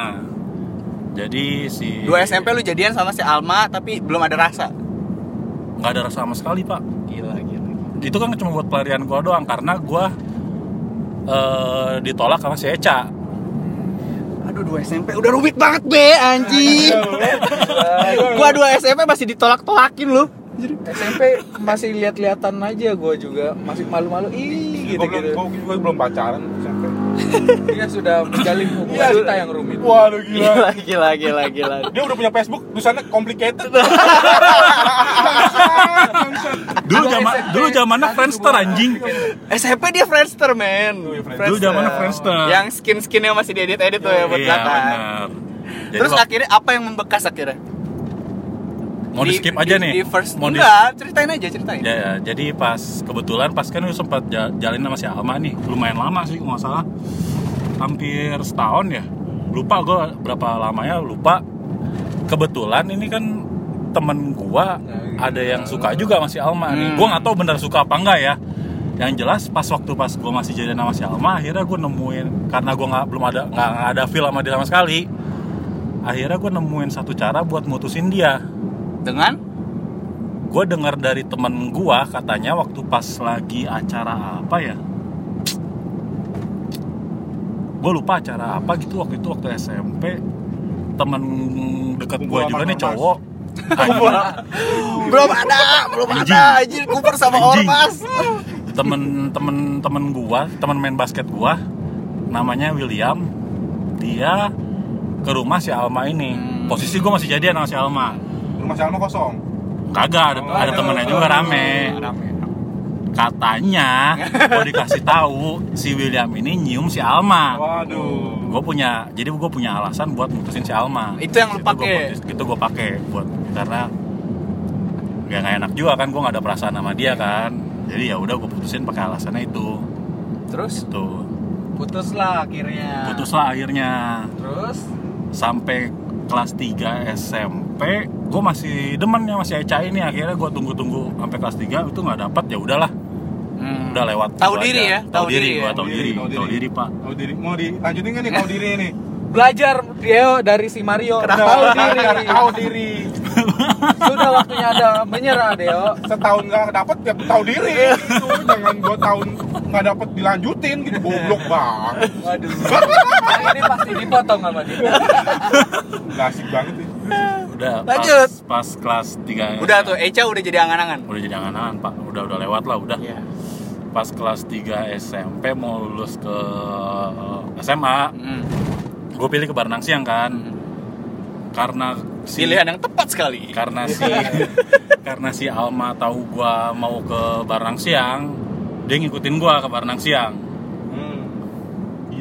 jadi si Dua SMP lu jadian sama si Alma tapi belum ada rasa. nggak ada rasa sama sekali pak Gila, gila. itu kan cuma buat pelarian gua doang karena gua eh, ditolak sama si Eca Aduh, dua SMP udah rumit banget be, anjing. gua dua SMP masih ditolak-tolakin lu. SMP masih lihat-lihatan aja gue juga masih malu-malu ih gitu Gue belum, gitu gua, gua belum pacaran SMP. dia sudah menjalin hubungan Iya, cinta yang rumit Waduh gila. gila, gila, gila. Dia udah punya Facebook, tulisannya complicated. dulu zaman SMP, dulu zamannya Friendster anjing SMP dia Friendster, men. dulu zamannya Friendster Yang skin-skinnya masih diedit-edit tuh ya buat iya Terus akhirnya apa yang membekas akhirnya? Mau di skip aja di- nih? Di first mau di enggak, ceritain aja, ceritain. ya, ya, jadi pas kebetulan pas kan gue sempat ja- jalin sama si Alma nih. Lumayan lama sih kalau nggak salah. Hampir setahun ya. Lupa gue berapa lamanya lupa. Kebetulan ini kan temen gua ada yang suka juga sama si Alma nih. Hmm. gua nggak tahu bener suka apa enggak ya. Yang jelas pas waktu pas gua masih jadi sama si Alma akhirnya gue nemuin karena gua nggak belum ada nggak nggak ada feel sama dia sama sekali. Akhirnya gue nemuin satu cara buat mutusin dia Dengan? Gue dengar dari temen gua katanya waktu pas lagi acara apa ya? Gue lupa acara apa gitu waktu itu waktu SMP temen deket gue juga nih cowok. belum ada, belum ada. Anjir Cooper sama. Ormas. temen temen temen gua temen main basket gua namanya William. Dia ke rumah si Alma ini. Hmm. posisi gua masih jadian sama si Alma Rumah Salma kosong. kagak ada, Oh, ada aduh. temennya juga rame. Rame. katanya gue dikasih tahu si William ini nyium si Alma. Waduh. gue punya jadi gue punya alasan buat mutusin si Alma. Itu yang lu Itu gua pakai? putus- itu gue pakai buat karena ya nggak enak juga kan gue nggak ada perasaan sama dia kan. Jadi ya udah gue putusin pakai alasannya itu. Terus? Tuh putus lah akhirnya. Putuslah akhirnya. Terus? Sampai kelas 3 SMP gue masih demen ya masih Eca ini akhirnya gue tunggu-tunggu sampai kelas 3 itu nggak dapat ya udahlah hmm. udah lewat Tahu diri aja. ya, tahu tahu diri diri gua ya. tahu diri tahu diri pak Tahu diri. Mau dilanjutin nggak nih tahu diri ini? belajar Deo dari si Mario tahu diri Tahu diri. sudah waktunya ada menyerah Deo Setahun nggak dapet ya tahu diri. Gitu. Jangan dua tahun nggak dapet dilanjutin gitu goblok banget. waduh yang ini pasti dipotong sama dia Nggak asik banget sih. Udah Lanjut. pas, pas kelas 3 Udah tuh Eca udah jadi angan-angan. udah jadi angan-angan pak udah udah lewat lah udah Iya. pas kelas 3 SMP mau lulus ke SMA Hmm. gue pilih ke Baranang Siang kan karena si Pilihan yang tepat sekali. karena si karena si Alma tahu gua mau ke Baranang Siang dia ngikutin gua ke Baranang Siang.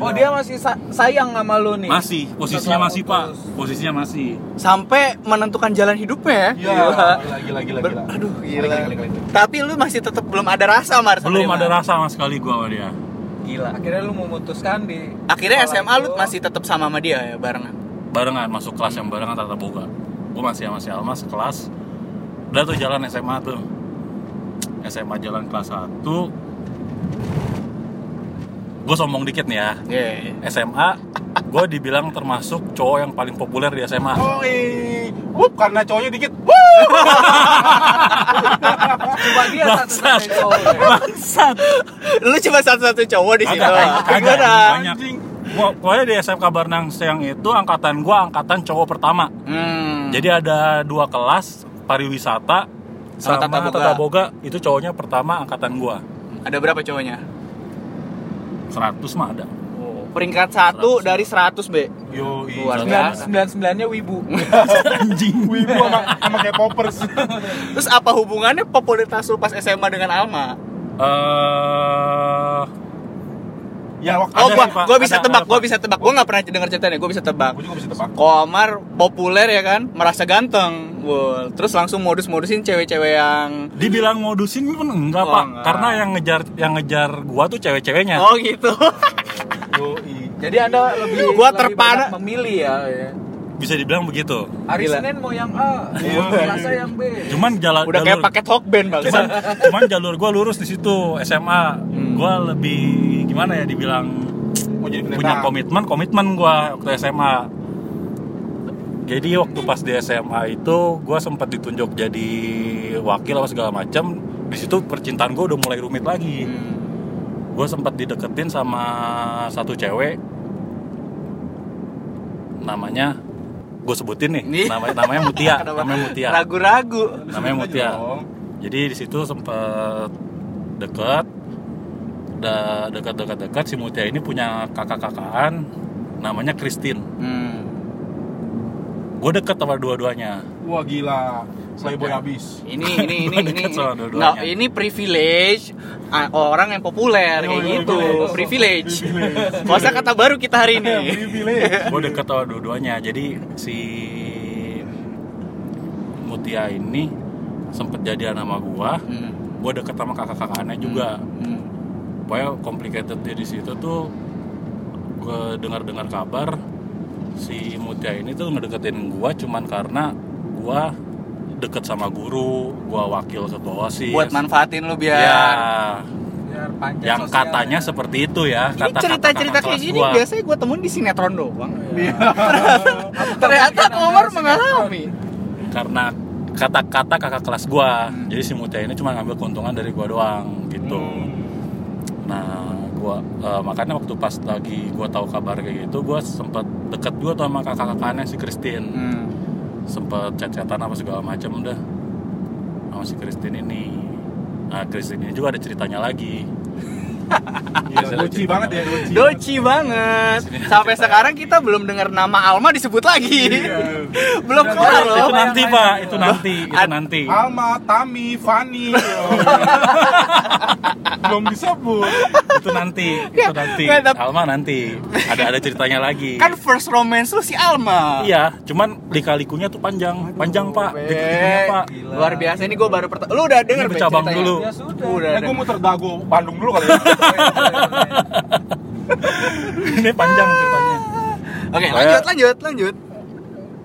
Oh dia masih sa- sayang sama lu nih masih posisinya Setelah masih pak posisinya masih Sampai menentukan jalan hidupnya ya. Iya. Gila. Gila gila gila. Ber- gila. aduh gila. Gila, gila, gila. Tapi lu masih tetap belum ada rasa sama belum ada rasa sama sekali gua sama dia Gila. akhirnya lu memutuskan di Akhirnya SMA lu masih tetap sama sama dia ya barengan. barengan masuk kelas yang barengan tata boga gue masih sama si Alma sekelas udah tuh jalan SMA tuh SMA jalan kelas 1 gue sombong dikit nih ya Iya. SMA gue dibilang termasuk cowok yang paling populer di SMA Oh, Wup, karena cowoknya dikit. Cuma dia satu-satunya cowok. ya. bangsat Lu cuma satu-satu cowok di situ. Kagak, Gimana? banyak Gua- pokoknya di SMK Barnang Siang itu angkatan gua angkatan cowok pertama Hmm. jadi ada dua kelas pariwisata Sama sama Tata Boga. Tata Boga itu cowoknya pertama angkatan gua ada berapa cowoknya? 100 mah ada Peringkat satu dari 100 B. Yo, Luar Sembilan sembilannya wibu. anjing Wibu sama sama kayak poppers. Terus apa hubungannya popularitas lu pas SMA dengan Alma? eh ya waktu Oh, Ada gua, sih, Pak. gua bisa Ada, tebak, ada, gua bisa tebak. Gua nggak pernah denger ceritanya, gua bisa tebak. Gue juga bisa tebak. Komar populer ya kan, merasa ganteng. Wow. Terus langsung modus-modusin cewek-cewek yang dibilang modusin pun enggak Oh, pak enggak. karena yang ngejar yang ngejar gua tuh cewek-ceweknya Oh gitu. Jadi anda lebih Gua lebih terpana- banyak memilih ya. ya. Bisa dibilang begitu Hari Gila. Senin mau yang A, Iya. Selasa yang B. cuman jalan Udah kayak paket Hokben bang. cuman, cuman jalur gua lurus di situ SMA Hmm. gua lebih gimana ya dibilang Mau jadi pendeta. punya komitmen komitmen gua waktu SMA jadi waktu pas di SMA itu gua sempat ditunjuk jadi wakil apa segala macam di situ percintaan gua udah mulai rumit lagi Hmm. gue sempat dideketin sama satu cewek namanya gue sebutin nih Nih. namanya namanya Mutia namanya Mutia Ragu-ragu. namanya Mutia dong. jadi di situ sempet deket udah dekat-dekat-dekat si Mutia ini punya kakak-kakaan namanya Christine Hmm. Gue deket sama dua-duanya Wah gila. Playboy abis. Ini ini ini Gua ini. Nggak, ini privilege orang yang populer kayak iya, gitu. privilege. Privilege. Masa kata baru kita hari ini. gue deket sama dua-duanya jadi si Mutia ini sempet jadian sama gua Hmm. gue deket sama kakak-kakaknya juga Hmm. pokoknya complicated di situ tuh gue dengar-dengar kabar si Mutia ini tuh ngedeketin gua cuman karena gua deket sama guru gua wakil ketua osis Buat manfaatin lu biar ya Biar panjang yang sosialnya. katanya seperti itu ya Ini cerita-cerita kayak gini gua. biasanya gue temuin di sinetron doang. Iya. Ternyata Komar mengalami. karena kata-kata kakak kelas gua Hmm. jadi si Mutia ini cuma ngambil keuntungan dari gua doang gitu nah gua eh, makanya waktu pas lagi gua tahu kabar kayak gitu gua sempet deket juga tuh sama kakak-kakaknya si Christine. Hmm. sempet chat-chatan apa segala macam udah sama si Christine ini. Nah Christine ini juga ada ceritanya lagi Iya, lucu banget ya, lucu. Doci banget. Sampai sekarang kita belum dengar nama Alma disebut lagi. belum kelar loh. itu nanti pak itu nanti itu nanti Alma, Tami, Fanny. Belum disebut. itu nanti itu nanti Alma nanti ada ada ceritanya lagi Kan first romance lu si Alma. iya cuman lika-likunya tuh panjang panjang pak pak Gila. Luar biasa ini gue baru pertama. Lu udah denger bercabang dulu. Ya sudah. Udah. Eh, gue denger. muter dago Bandung dulu kali ya. ini panjang ceritanya Oke, Kayak- lanjut lanjut lanjut.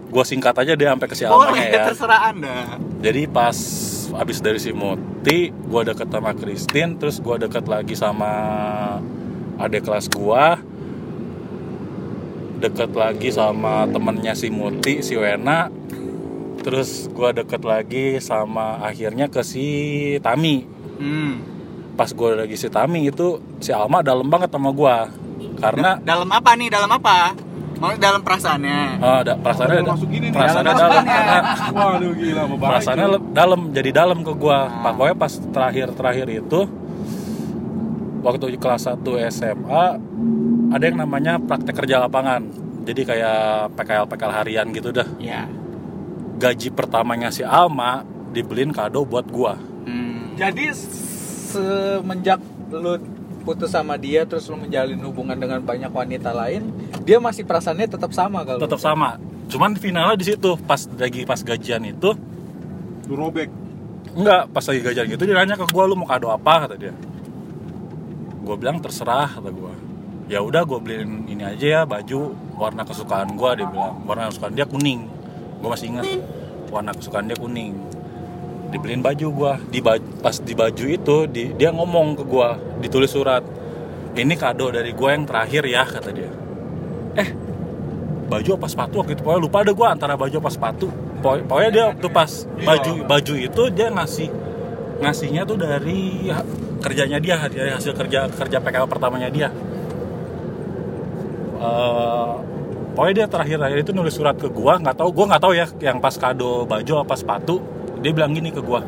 gue singkat aja deh sampai ke si Boleh, Almanya ya terserah Anda. jadi pas abis dari si Muti gue deket sama Christine terus gue deket lagi sama adik kelas gue deket lagi sama temennya si Muti si Wena terus gue deket lagi sama akhirnya ke si Tami Hmm. Pas gue lagi si Tami itu si Alma dalam banget sama gue karena Dalam apa nih? Dalam apa? Mau dalam perasaannya. eh, da- perasaannya Udah masuk gini perasaannya Dalam karena Waduh gila, perasaannya dalam jadi dalam ke gua Ah. pokoknya pas terakhir terakhir itu waktu di kelas 1 SMA ada yang namanya praktek kerja lapangan jadi kayak PKL PKL harian gitu dah Ya. gaji pertamanya si Alma dibeliin kado buat gua Hmm. Jadi semenjak lu putus sama dia terus lu menjalin hubungan dengan banyak wanita lain, dia masih perasaannya tetap sama kalau tetap sama. Cuman finalnya di situ pas lagi pas gajian itu Lu robek. enggak pas lagi gajian gitu dia nanya ke gua lu mau kado apa? kata dia. Gue bilang terserah kata gua. Ya udah gue beliin ini aja ya baju warna kesukaan gua dia bilang. Warna kesukaan dia kuning. Gue masih ingat. Warna kesukaan dia kuning dibeliin baju gua. Di baju, pas di baju itu di, dia ngomong ke gua ditulis surat ini kado dari gua yang terakhir ya kata dia. Eh baju apa sepatu? Waktu itu pokoknya lupa ada gue antara baju apa sepatu. Pokoknya- dia waktu pas baju baju itu dia ngasih ngasihnya tuh dari kerjanya dia dari hasil kerja kerja PKL pertamanya dia. Eh, pokoknya dia terakhir terakhir itu nulis surat ke gua nggak tahu gua nggak tahu ya yang pas kado baju apa sepatu dia bilang gini ke gua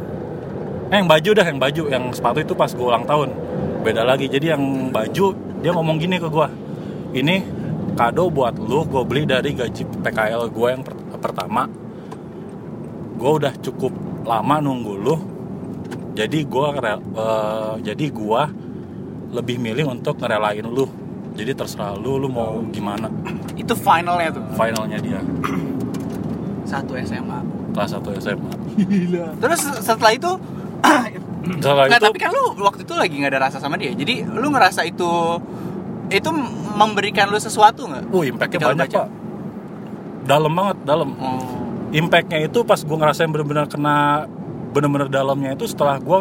eh yang baju dah yang baju yang sepatu itu pas gua ulang tahun. Beda lagi. Jadi yang baju dia ngomong gini ke gua ini kado buat lu gue beli dari gaji PKL gue yang per- pertama. Gue udah cukup lama nunggu lu. Jadi gue jadi gue lebih milih untuk ngerelain lu. Jadi terserah lu lu mau gimana. Itu finalnya tuh. finalnya dia. Satu SMA. Kelas 1 SMA Terus setelah itu setelah Nggak, itu tapi kan lu waktu itu lagi nggak ada rasa sama dia. Jadi lu ngerasa itu itu memberikan lu sesuatu nggak? uh impactnya banyak baca. pak dalam banget dalam Oh. impactnya itu pas gue ngerasain bener-bener kena bener-bener dalamnya itu setelah gue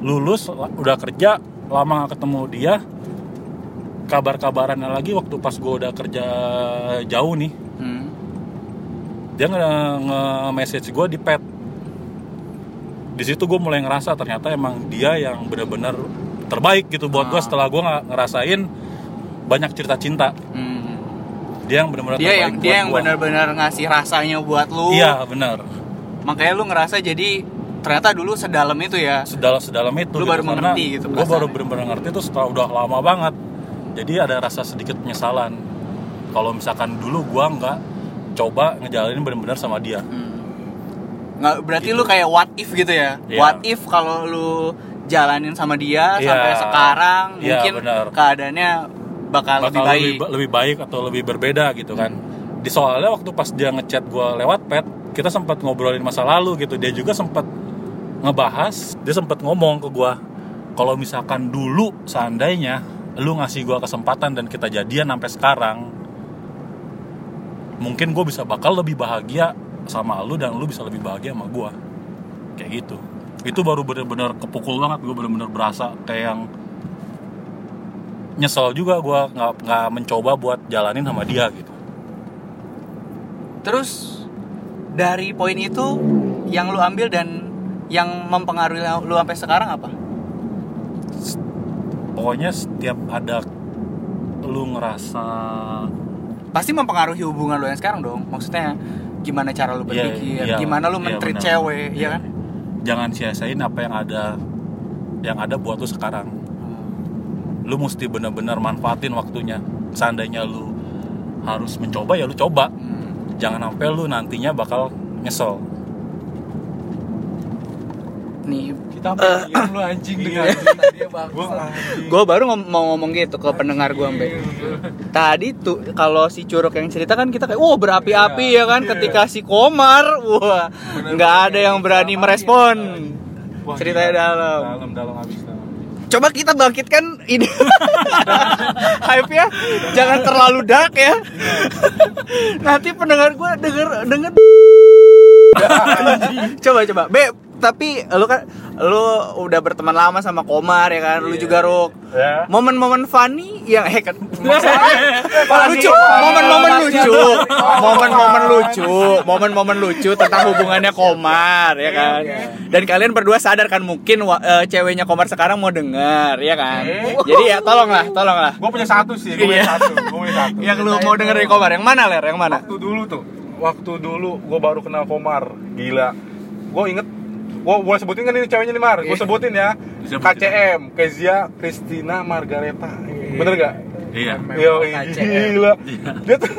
lulus udah kerja lama gak ketemu dia kabar-kabarannya lagi waktu pas gue udah kerja jauh nih Hmm. Dia nge, nge-message gue di pet di situ gue mulai ngerasa ternyata emang dia yang bener-bener terbaik gitu buat gue Ah. setelah gue ngerasain banyak cerita cinta Hmm. dia yang bener-bener Dia yang dia yang gua. benar-benar ngasih rasanya buat lu. iya bener Makanya lu ngerasa jadi ternyata dulu sedalam itu ya. sedalam sedalam itu Lu baru mengerti gitu gue baru bener-bener ngerti itu setelah udah lama banget jadi ada rasa sedikit penyesalan kalau misalkan dulu gue nggak coba ngejalanin bener-bener sama dia Hmm. Nggak berarti lu kayak what if gitu ya. Iya. What if kalau lu jalanin sama dia Iya. sampai sekarang Iya, mungkin benar. keadaannya bakal, lebih bakal baik. lebih, ba- lebih baik atau lebih berbeda gitu kan di soalnya waktu pas dia ngechat gue lewat pet kita sempat ngobrolin masa lalu gitu dia juga sempat ngebahas dia sempat ngomong ke gue kalau misalkan dulu seandainya lu ngasih gue kesempatan dan kita jadian sampai sekarang mungkin gue bisa bakal lebih bahagia sama lu dan lu bisa lebih bahagia sama gue kayak gitu. Itu baru bener-bener kepukul banget gue bener-bener berasa kayak yang nyesel juga gue nggak nggak mencoba buat jalanin sama dia gitu. Terus dari poin itu yang lu ambil dan yang mempengaruhi lu sampai sekarang apa? pokoknya setiap ada lu ngerasa Pasti mempengaruhi hubungan lu yang sekarang dong. Maksudnya gimana cara lu Iya, berpikir, iya, gimana lu iya, mentreat benar. cewek, ya kan? jangan sia-siain apa yang ada yang ada buat lu sekarang lu mesti bener-bener manfaatin waktunya seandainya lu harus mencoba ya lu coba Hmm. jangan sampai lu nantinya bakal nyesel Nih, Kita diam lu anjing dengan gue baru ngom- mau ngomong gitu ke pendengar gue Mbe. Tadi tuh kalau si curug yang cerita kan kita kayak, wah berapi-api ya kan ketika si Komar, wah nggak ada yang berani merespon. Ceritanya dalam. Dalam dalam habis dalam. Coba kita bangkitkan ini. Hype ya, jangan terlalu dark ya. Nanti pendengar gue denger denger. coba coba, Be, tapi lu kan lu udah berteman lama sama Komar ya kan, lu juga Ruk. ya Momen-momen funny yang eh kan lucu, momen-momen lucu, momen-momen lucu, momen-momen lucu tentang hubungannya Komar ya kan. Dan kalian berdua sadar kan mungkin eh, ceweknya Komar sekarang mau denger ya kan. Jadi ya tolonglah, tolonglah. Gue punya satu sih, gue punya Iya. satu, gue punya satu. Yang lu mau denger dari Komar yang mana ler? Yang mana? Waktu dulu tuh, waktu dulu gue baru kenal Komar, gila. Gue inget, gue boleh sebutin kan ini ceweknya nih Mar, gue Iya. sebutin ya. Sebutin. KCM, Kezia Christina Margareta, bener gak? iya Yo, KCM. gila. Dia tuh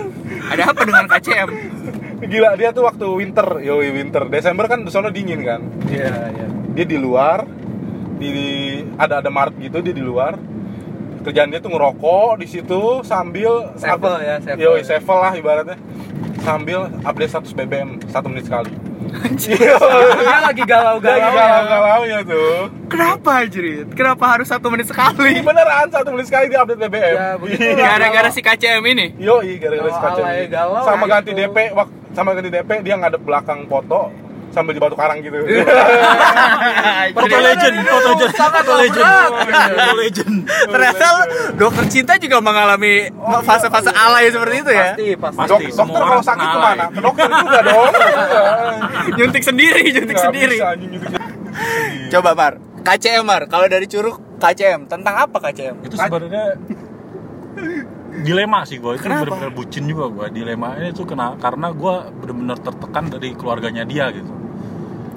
Ada apa dengan KCM? gila dia tuh waktu winter, yo winter. Desember kan di sana dingin kan. Iya, iya. Dia di luar, di ada ada Maret gitu dia di luar. Kerjaan dia tuh ngerokok di situ sambil Sevel ya, sevel. Yo, sevel lah ibaratnya. Sambil update status BBM satu menit sekali. Iya. Dia lagi galau-galau. Lagi galau-galau ya tuh. Kenapa Jrit? Kenapa harus satu menit sekali? Beneran satu menit sekali dia update BBM. Ya, begitulah. Gara-gara si KCM ini? Yo, gara-gara si alay, ini. galau Sama ya ganti. DP, sama ganti DP dia ngadep belakang foto sambil di batu karang gitu. Foto legend, foto legend, foto legend, foto legend. Ternyata dokter cinta juga mengalami fase-fase alay seperti itu ya. Pasti, pasti. Dokter kalau sakit ke mana? Ke dokter juga dong. Nyuntik sendiri, nyuntik Nggak sendiri. bisa, nyuntik sendiri. Coba Mar, KCM Mar, kalau dari Curug KCM tentang apa KCM? Itu sebenarnya dilema sih gue itu Kenapa? benar-benar bucin juga gue dilema ini tuh kena karena gue benar-benar tertekan dari keluarganya dia gitu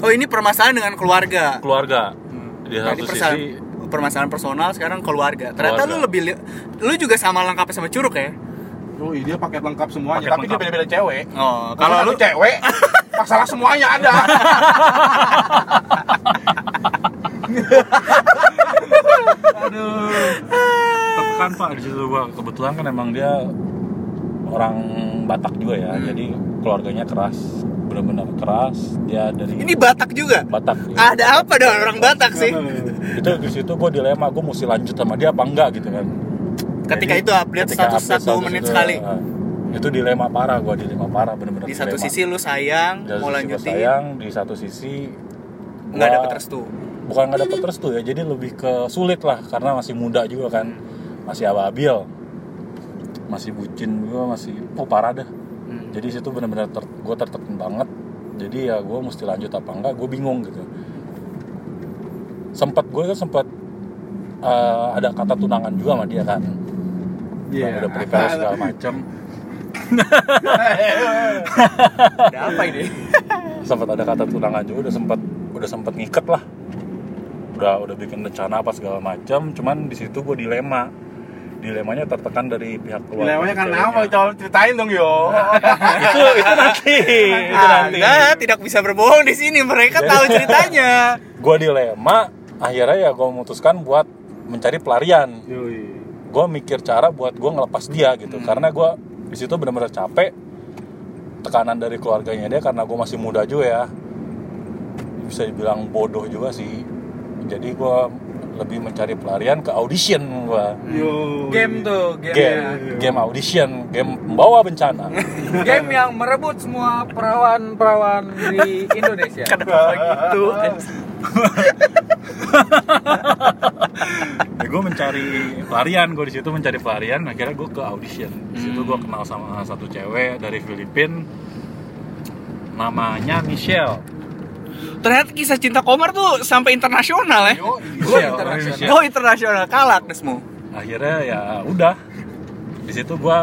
Oh ini permasalahan dengan keluarga. keluarga di Tadi satu permasalahan, sisi permasalahan personal sekarang keluarga. Ternyata Keluarga. lu lebih lu juga sama lengkapnya sama Curug ya? Oh, dia paket lengkap semuanya, Paket tapi dia lengkap. beda-beda cewek. Oh, Kalau lu cewek, masalah semuanya ada. tertekan pak di situ gue kebetulan kan emang dia orang Batak juga ya Hmm. jadi keluarganya keras benar-benar keras dia dari ini Batak juga. Batak ya. Ada apa dengan orang Batak sih? itu di situ gue dilema gue mesti lanjut sama dia apa enggak gitu kan Ketika Jadi, itu update ketika status satu menit itu, sekali. eh, itu dilema parah gue dilema parah bener-bener Di satu dilema. sisi lu sayang, Di mau lanjutin, sayang di satu sisi nggak dapet restu. bukan nggak dapet restu ya jadi lebih ke sulit lah karena masih muda juga kan masih ababil masih bucin gue masih oh parah dah. Hmm. jadi situ benar-benar ter, gue tertekan banget. Jadi ya gue mesti lanjut apa enggak gue bingung gitu. Sempat gue kan sempat eh, ada kata tunangan juga sama dia kan. Iya. Yang udah prepare segala macam Ada apa ini? sempat ada kata tunangan juga udah sempat udah sempat ngiket lah. Udah udah bikin rencana apa segala macam cuman di situ gue dilema dilemanya tertekan dari pihak keluarga kan ceweknya. apa? Coba ceritain dong yo. itu itu nanti itu nanti Anda tidak bisa berbohong di sini. Mereka Jadi- tahu ceritanya. gue dilema akhirnya ya gue memutuskan buat mencari pelarian gue mikir cara buat gue ngelepas dia gitu karena gue di situ benar-benar capek tekanan dari keluarganya dia karena gue masih muda juga ya bisa dibilang bodoh juga sih jadi gue lebih mencari pelarian ke audition gue Yo. Game tuh, game, game. game audition game membawa bencana. Game yang merebut semua perawan-perawan di Indonesia. Kenapa gitu? ya gue mencari pelarian gue di situ mencari pelarian akhirnya gue ke audition. Di situ gue kenal sama satu cewek dari Filipina namanya Michelle Ternyata kisah cinta Komar tuh sampai internasional ya. Yo. Gua Michelle, internasional. Oh internasional kalah akhirnya ya udah di situ gue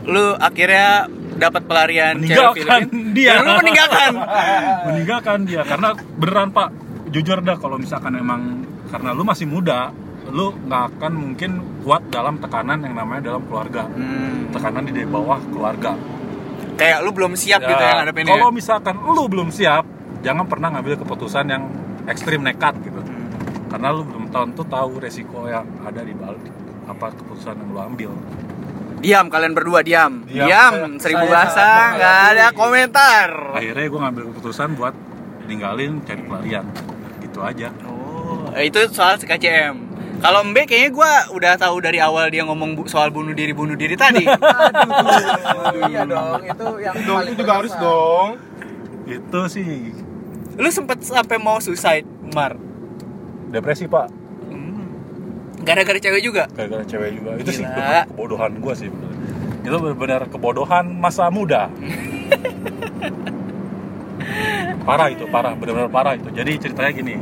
Lu akhirnya dapat pelarian meninggalkan dia Dan lu meninggalkan. meninggalkan dia karena beneran pak jujur dah kalau misalkan emang karena lu masih muda lu nggak akan mungkin kuat dalam tekanan yang namanya dalam keluarga Hmm, tekanan di bawah keluarga kayak lu belum siap gitu ya ngadepin ya. kalau misalkan lu belum siap jangan pernah ngambil keputusan yang ekstrim nekat gitu Hmm. karena lu belum tentu tahu resiko yang ada di balik apa keputusan yang lu ambil Diam kalian berdua diam. Diam. Diam, Saya- seribu saya bahasa nggak ada komentar. akhirnya gue ngambil keputusan buat ninggalin cari pelarian gitu aja Oh, itu soal si KCM. Kalau Mbe kayaknya gue udah tahu dari awal dia ngomong bu- soal bunuh diri bunuh diri tadi. Aduh, iya dong, itu yang Dong, paling itu juga harus dong. itu sih Lu sempet sampai mau suicide, Mar? depresi pak. Hmm. Gara-gara cewek juga. gara-gara cewek juga. Itu sih Gila. kebodohan gue sih itu benar-benar kebodohan masa muda. Parah itu parah. Benar-benar parah itu. Jadi ceritanya gini.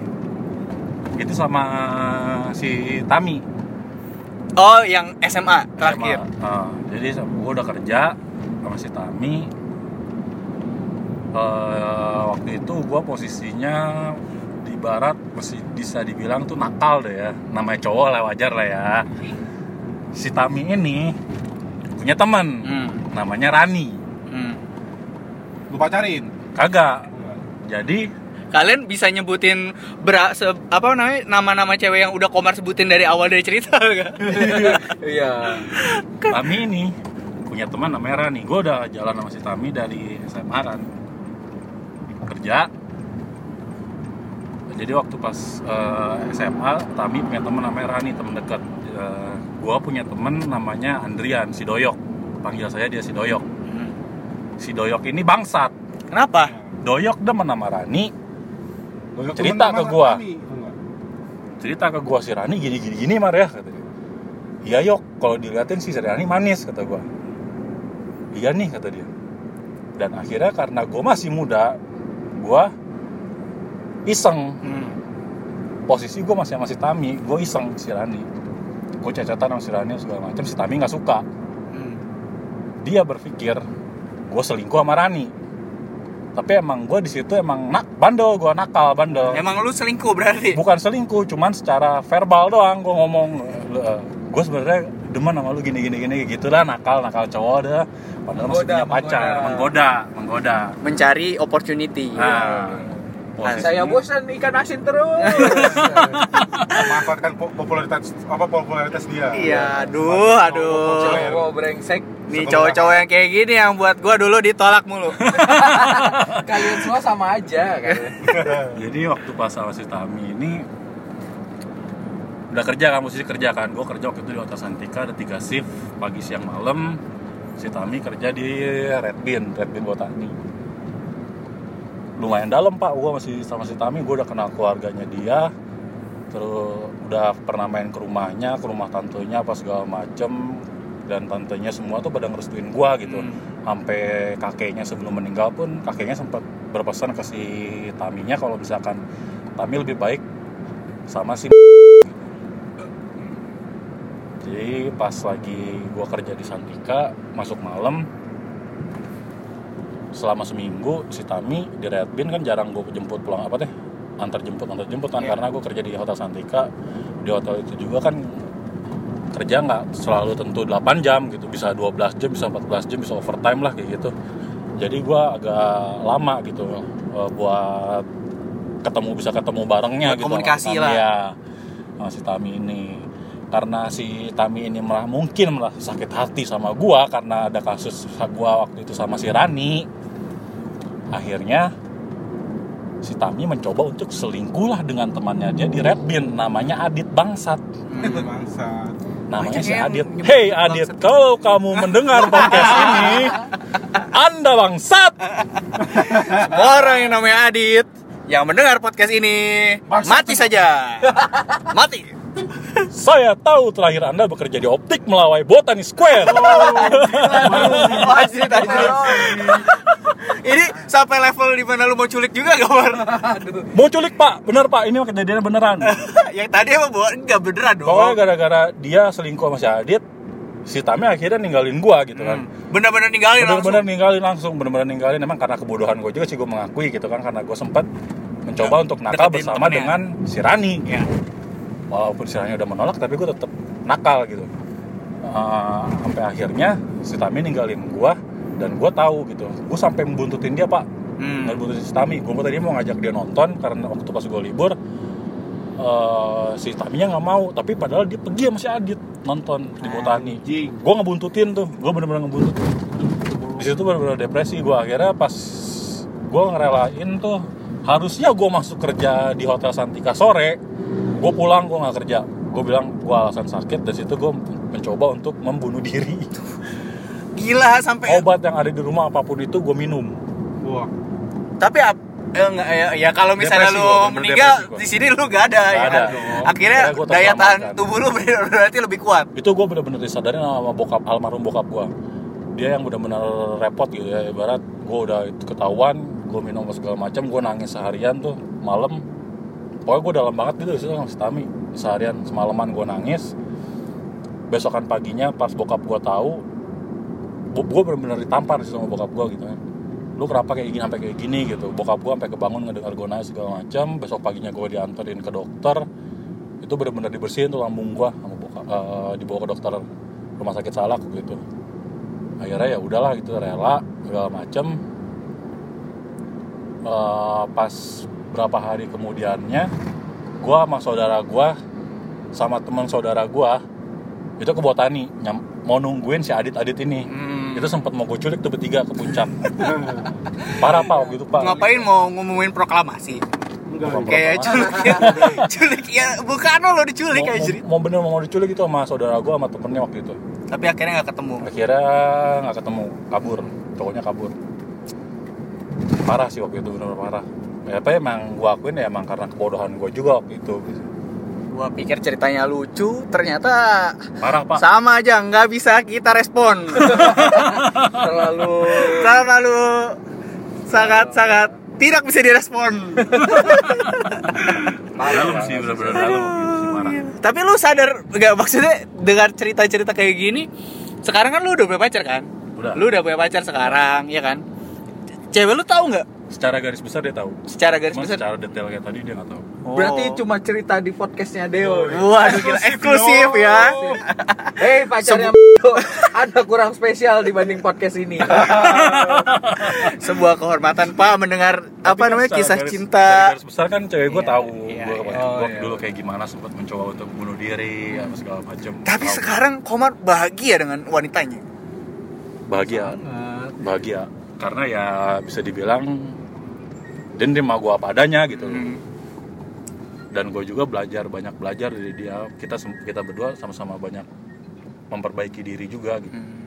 Itu sama si Tami. Oh, yang SMA terakhir. sama, uh, jadi gue udah kerja sama si Tami Eh, waktu itu gue posisinya di barat masih bisa dibilang tuh nakal deh ya namanya cowok lah wajar lah ya si Tami ini punya teman Hmm. namanya Rani Hmm. Lu pacarin. kagak jadi Kalian bisa nyebutin bera, se- apa namanya nama-nama cewek yang udah Komar sebutin dari awal dari cerita gak? Iya. Tami ini punya teman namanya Rani gue udah jalan sama si Tami dari SMA kan kerja. Jadi waktu pas eh, SMA Tami punya teman namanya Rani teman dekat Eh, gue punya teman namanya Andrian si Doyok. Panggil saya dia si Doyok. Si Doyok ini bangsat. Kenapa? Doyok demen sama Rani. Doyok Cerita temen ke nggak? cerita ke gua si Rani gini gini gini Mar ya kata dia. Iya yok. Kalau diliatin si Rani manis kata gua. Iya nih kata dia. Dan akhirnya karena gua masih muda gua iseng Hmm. posisi gua masih masih Tami gua iseng si Rani gua cacatan sama si Rani segala macam si Tami nggak suka Hmm. dia berpikir gue selingkuh sama Rani tapi emang gue di situ emang nak bandel gue nakal bandel Emang lu selingkuh berarti? bukan selingkuh cuman secara verbal doang gue ngomong gue sebenarnya demen sama lu gini gini gini gitu lah nakal nakal cowok dah padahal masih punya pacar menggoda. menggoda menggoda Mencari opportunity. nah Saya bosan ikan asin terus. memanfaatkan po- popularitas apa popularitas dia Iya, aduh, aduh. Cowok brengsek. Nih cowok-cowok yang kayak gini yang buat gua dulu ditolak mulu. Kalian semua sama aja kan. jadi waktu pas sama si Tami ini udah kerja kan posisi kerja kan. Gue kerja waktu itu di Hotel Santika ada tiga shift pagi siang malam. Si Tami kerja di Red Bean Red Bean Botani lumayan dalam pak. Gue masih sama si Tami gue udah kenal keluarganya dia. Terus udah pernah main ke rumahnya ke rumah tantenya apa segala macem. Dan tantenya semua tuh pada ngerestuin gue gitu. Hmm. sampai kakeknya sebelum meninggal pun kakeknya sempat berpesan ke si Taminya kalau misalkan Tami lebih baik sama si jadi pas lagi gua kerja di Santika masuk malam selama seminggu si Tami di Red Bean kan jarang gue jemput pulang apa teh antar jemput antar jemput kan Iya. karena gue kerja di hotel Santika di hotel itu juga kan kerja nggak selalu tentu 8 jam gitu bisa 12 jam bisa 14 jam bisa overtime lah kayak gitu jadi gua agak lama gitu eh, buat ketemu bisa ketemu barengnya gitu komunikasi lah. ya, sama si Tami ini karena si Tami ini malah mungkin malah sakit hati sama gua karena ada kasus gua waktu itu sama si Rani akhirnya si Tami mencoba untuk selingkuh lah dengan temannya dia di Red Bean namanya Adit Bangsat bangsa namanya Banyak si Adit. Hey Adit, bangsat. kalau kamu mendengar podcast ini, Anda bangsat. Semua orang yang namanya Adit yang mendengar podcast ini mati saja. mati. Saya tahu terakhir Anda bekerja di optik melawai Botani Square. Anjir, anjir. Ini sampai level di mana lu mau culik juga gak, Bar? Mau culik Pak, bener Pak, ini mah kejadiannya beneran. yang tadi emang bawa enggak beneran dong. Pokoknya gara-gara dia selingkuh sama si Adit, si Tami akhirnya ninggalin gua gitu kan. Hmm. Bener-bener ninggalin Bener-bener langsung. ninggalin langsung, bener-bener ninggalin. Emang karena kebodohan gue juga sih gue mengakui gitu kan, karena gue sempat mencoba untuk nakal bersama temennya. dengan si Rani. Ya. Walaupun istilahnya udah menolak tapi gue tetap nakal gitu. Eh, sampai akhirnya si Tami ninggalin gue dan gue tahu gitu. Gue sampai membuntutin dia pak. Hmm. nggak buntutin si Tami. Gue tadi mau ngajak dia nonton karena waktu pas gue libur eh, si Taminya nggak mau. Tapi padahal dia pergi sama si Adit nonton di Botani. Gue ngebuntutin tuh. Gue bener-bener ngebuntutin. Di situ bener-bener depresi. Gue akhirnya pas gue ngerelain tuh harusnya gue masuk kerja di hotel Santika sore gue pulang gue nggak kerja. Gue bilang gue alasan sakit dan situ gue mencoba untuk membunuh diri. Gila sampai obat yang ada di rumah apa pun itu gue minum. Wah. Tapi ap- eh, enggak, ya, ya kalau misalnya Depresi lu gua, meninggal di sini lu gak ada Nggak ya ada. kan? dong. Akhirnya daya tahan tubuh lu ber- berarti lebih kuat. itu gue bener-bener disadarin sama bokap almarhum bokap gue dia yang bener-bener repot gitu ya ibarat gue udah itu ketahuan gue minum apa segala macam gue nangis seharian tuh malam pokoknya gue dalam banget gitu itu sama si Tami. Seharian semalaman gue nangis. Besokan paginya pas bokap gue tahu gue bener-bener ditampar sih sama bokap gue gitu kan. Lu kenapa kayak gini sampai kayak gini gitu. Bokap gue sampai kebangun ngedengar gue nangis segala macam besok paginya gue dianterin ke dokter. Itu bener-bener dibersihin tuh lambung gue sama bokap eh, dibawa ke dokter rumah sakit salak gitu. Akhirnya ya udahlah gitu rela segala macem. Eh, pas berapa hari kemudiannya gue sama saudara gue sama teman saudara gue itu ke Botani nyam, mau nungguin si Adit Adit ini. Hmm. itu sempat mau gue culik tuh bertiga ke puncak. Parah pak waktu itu pak. Ngapain mau ngumumin proklamasi? enggak. Kayak culik ya. culik ya bukan lo diculik mau, aja. mau, mau bener mau diculik itu sama saudara gue sama temennya waktu itu. Tapi akhirnya nggak ketemu. akhirnya nggak ketemu. Kabur. Cowoknya kabur. Parah sih waktu itu benar parah ya apa emang gue akuin ya emang karena kebodohan gue juga waktu itu Gua pikir ceritanya lucu, ternyata parah pak sama aja nggak bisa kita respon. terlalu Terlalu sangat sangat tidak bisa direspon. dalam sih benar-benar sih, parah Tapi lu sadar nggak maksudnya dengan cerita-cerita kayak gini, sekarang kan lu udah punya pacar kan? Udah. Lu udah punya pacar sekarang, ya kan? Cewek lu tahu nggak secara garis besar dia tahu secara garis Cuma besar? secara detail kayak tadi dia nggak tahu berarti Oh. cuma cerita di podcastnya Deo Waduh gila eksklusif ya. Hei pacarnya ada kurang spesial dibanding podcast ini Sebuah kehormatan Pak mendengar apa Tapi kan namanya kisah garis- cinta. secara garis besar kan cewek gue Iya, tahu iya, gue iya. Oh, iya. dulu kayak gimana sempat mencoba untuk bunuh diri apa segala macam Tapi Tahu. sekarang Komar bahagia dengan wanitanya. bahagia bahagia karena ya bisa dibilang dia nerima gue apa adanya gitu Hmm. dan gue juga belajar banyak belajar dari dia kita kita berdua sama-sama banyak memperbaiki diri juga gitu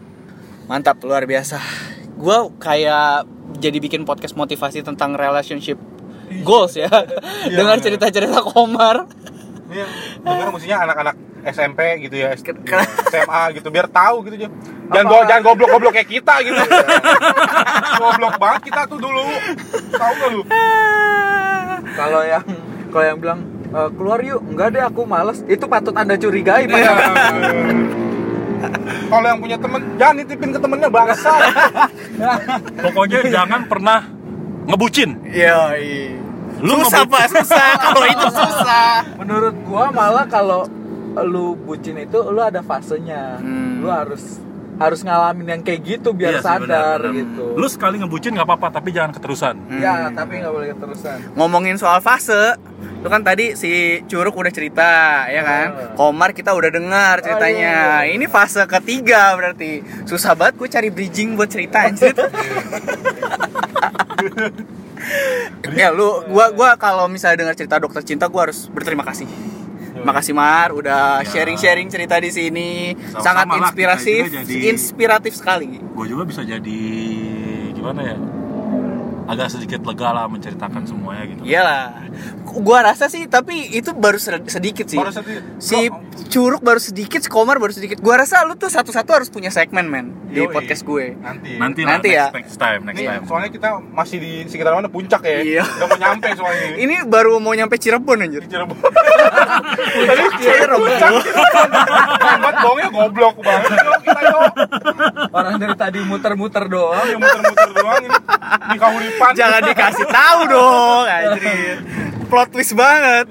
Mantap, luar biasa. Gua kayak jadi bikin podcast motivasi tentang relationship goals ya. Dengar iya. cerita-cerita Komar. Ini yang denger mestinya anak-anak SMP gitu ya, SMA gitu biar tahu gitu aja. Jangan go, jangan goblok-goblok kayak kita gitu. goblok banget kita tuh dulu. Tahu gak lu? kalau yang kalau yang bilang "Eh, keluar yuk enggak deh aku males itu patut anda curigai Iya. padahal Kalau yang punya temen, jangan nitipin ke temennya bangsa. pokoknya jangan pernah ngebucin Iya, Lu susah ngebut- pak, susah. Kalau itu susah. menurut gua malah kalau lu bucin itu lu ada fasenya Hmm. lu harus harus ngalamin yang kayak gitu biar Iya sih, sadar benar, benar. gitu lu sekali ngebucin nggak apa-apa tapi jangan keterusan ya Hmm. tapi nggak boleh keterusan Ngomongin soal fase, itu kan tadi si Curug udah cerita, ya kan? Oh. Komar kita udah dengar ceritanya. Oh, iya, iya. Ini fase ketiga berarti. Susah banget gue cari bridging buat cerita anjir. ya lu gua gua kalau misalnya dengar cerita dokter cinta gua harus berterima kasih. Makasih Mar udah Ya. sharing-sharing cerita di sini. Sama-sama Sangat inspiratif, jadi- inspiratif sekali. gue juga bisa jadi gimana ya agak sedikit lega lah menceritakan semuanya gitu Iyalah. Gua rasa sih tapi itu baru sed- sedikit sih. Baru sedikit. Si Curug baru sedikit, si Komar baru sedikit. Gua rasa lu tuh satu-satu harus punya segmen men di Yoi. podcast gue. Nanti. nanti Nanti lah, ya. next, next time next Nih, time soalnya kita masih di sekitar mana puncak ya. Iya. Udah mau nyampe soalnya. Ini baru mau nyampe Cirebon anjir. Di Cirebon. Tadi Cirebon. Hebat bohongnya goblok banget kita yuk. orang dari tadi muter-muter doang Yang muter-muter doang ini di Kahuripan. Jangan dikasih tahu dong anjir. Plot twist banget.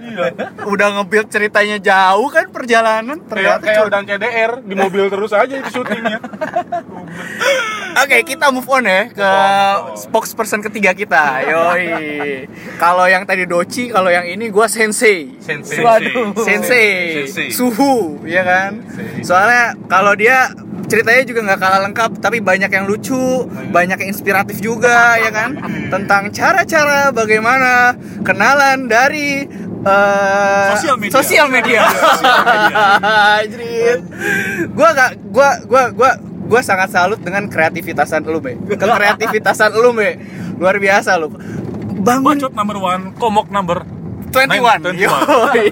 Udah nge-build ceritanya jauh kan perjalanan ternyata kayak udah CDR di mobil terus aja itu syutingnya. Oke, kita move on ya ke spokesperson ketiga kita. Yoi. Kalau yang tadi Doci, kalau yang ini gua Sensei. Sensei. Waduh. Sensei, Sensei. suhu, ya kan? Sensei. Soalnya kalau dia ceritanya juga nggak kalah lengkap, tapi banyak yang lucu, banyak yang inspiratif juga, ya kan? Tentang cara-cara bagaimana kenalan dari eh, Sosial media. Sosial media. Gua gak, gua, gua, gua, gua sangat salut dengan kreativitasan lu, Be. Kreativitasan lu, Be. Luar biasa lu. Bangun bacot number one komok number 21 21. Yoi.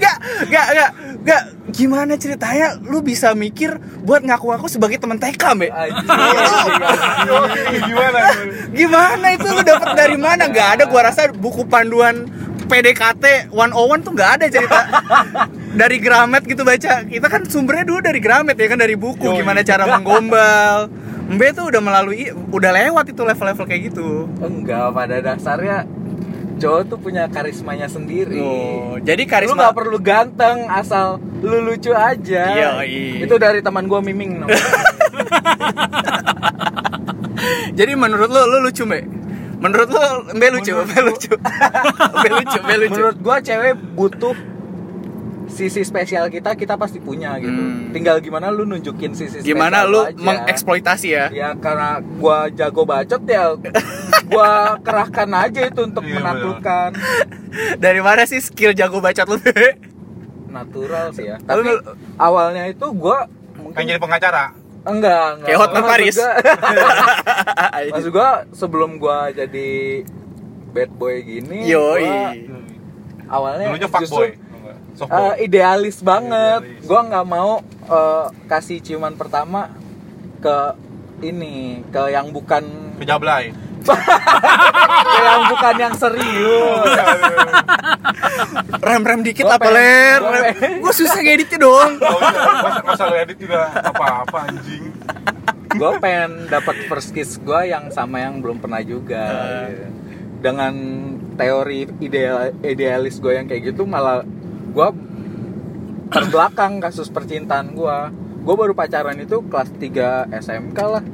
Gak, gak, gak, gak Gimana ceritanya lu bisa mikir buat ngaku-ngaku sebagai teman TK? Anjing. Yoi, Gimana? Gimana itu lu dapet dari mana? Gak ada gua rasa buku panduan PDKT 101 tuh gak ada cerita dari Gramet gitu baca. Kita kan sumbernya dulu dari Gramet ya kan dari buku Yoi. gimana cara menggombal. Mbe tuh udah melalui udah lewat itu level-level kayak gitu. enggak pada dasarnya cowok tuh punya karismanya sendiri Oh, jadi lu karisma nggak perlu ganteng asal lu lucu aja Yoi. itu dari teman gua miming. Jadi menurut lo lo lucu Mbe? Menurut lo Mbe lucu, Mbe lucu. Mbe lucu, Mbe lucu. menurut gua cewek butuh sisi spesial kita kita pasti punya gitu Hmm. tinggal gimana lu nunjukin sisi Gimana spesial lu aja. mengeksploitasi ya? ya karena gua jago bacot ya gua kerahkan aja itu untuk Iya, menaklukkan Dari mana sih skill jago bacot lu? Natural sih ya Tapi tapi awalnya itu gua Pengen mungkin jadi pengacara. enggak enggak Kayak Hotman Paris. gua- maksud gua sebelum gua jadi bad boy gini Yoi. gua awalnya Dulunya justru fuckboy. Eh, boy. idealis banget Idealis. gua nggak mau eh, kasih ciuman pertama ke ini ke yang bukan Kejablay. ke yang bukan yang serius Rem rem dikit Gua apa ler? Gue susah ngeditnya dong. Usah lu edit juga apa-apa anjing. gue pengen dapat first kiss gue yang sama yang belum pernah juga gitu. dengan teori ideal idealis gue yang kayak gitu malah gue terbelakang kasus percintaan gue gue baru pacaran itu kelas 3 SMK lah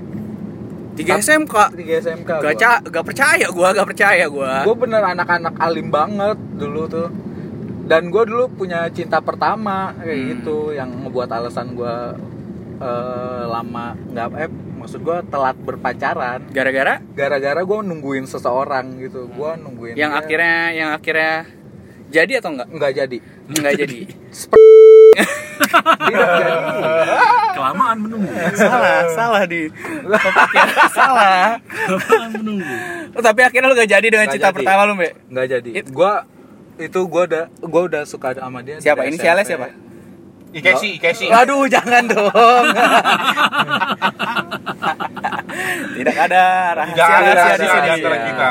Tiga SMK. 3 SMK Gak, ca gak percaya gue, gak percaya gue. gue bener anak-anak alim banget dulu tuh dan gue dulu punya cinta pertama kayak Hmm. gitu yang ngebuat alasan gue eh, lama nggak eh maksud gue telat berpacaran Gara-gara gara-gara gue nungguin seseorang gitu gue nungguin yang dia. akhirnya yang akhirnya jadi atau enggak? nggak jadi Enggak jadi. tidak jadi Kelamaan menunggu. salah, salah di topiknya. salah. Kelamaan menunggu. Tapi akhirnya lu gak jadi dengan jadi. pertama lu, Mbak? nggak jadi It- gue itu gue udah gue udah suka sama dia Siapa? Inisialnya SMP. siapa? Ikesi, Ikesi. Waduh, jangan dong. Tidak ada Tidak ada rahasia-rahasia di rahasia sini. di antara kita.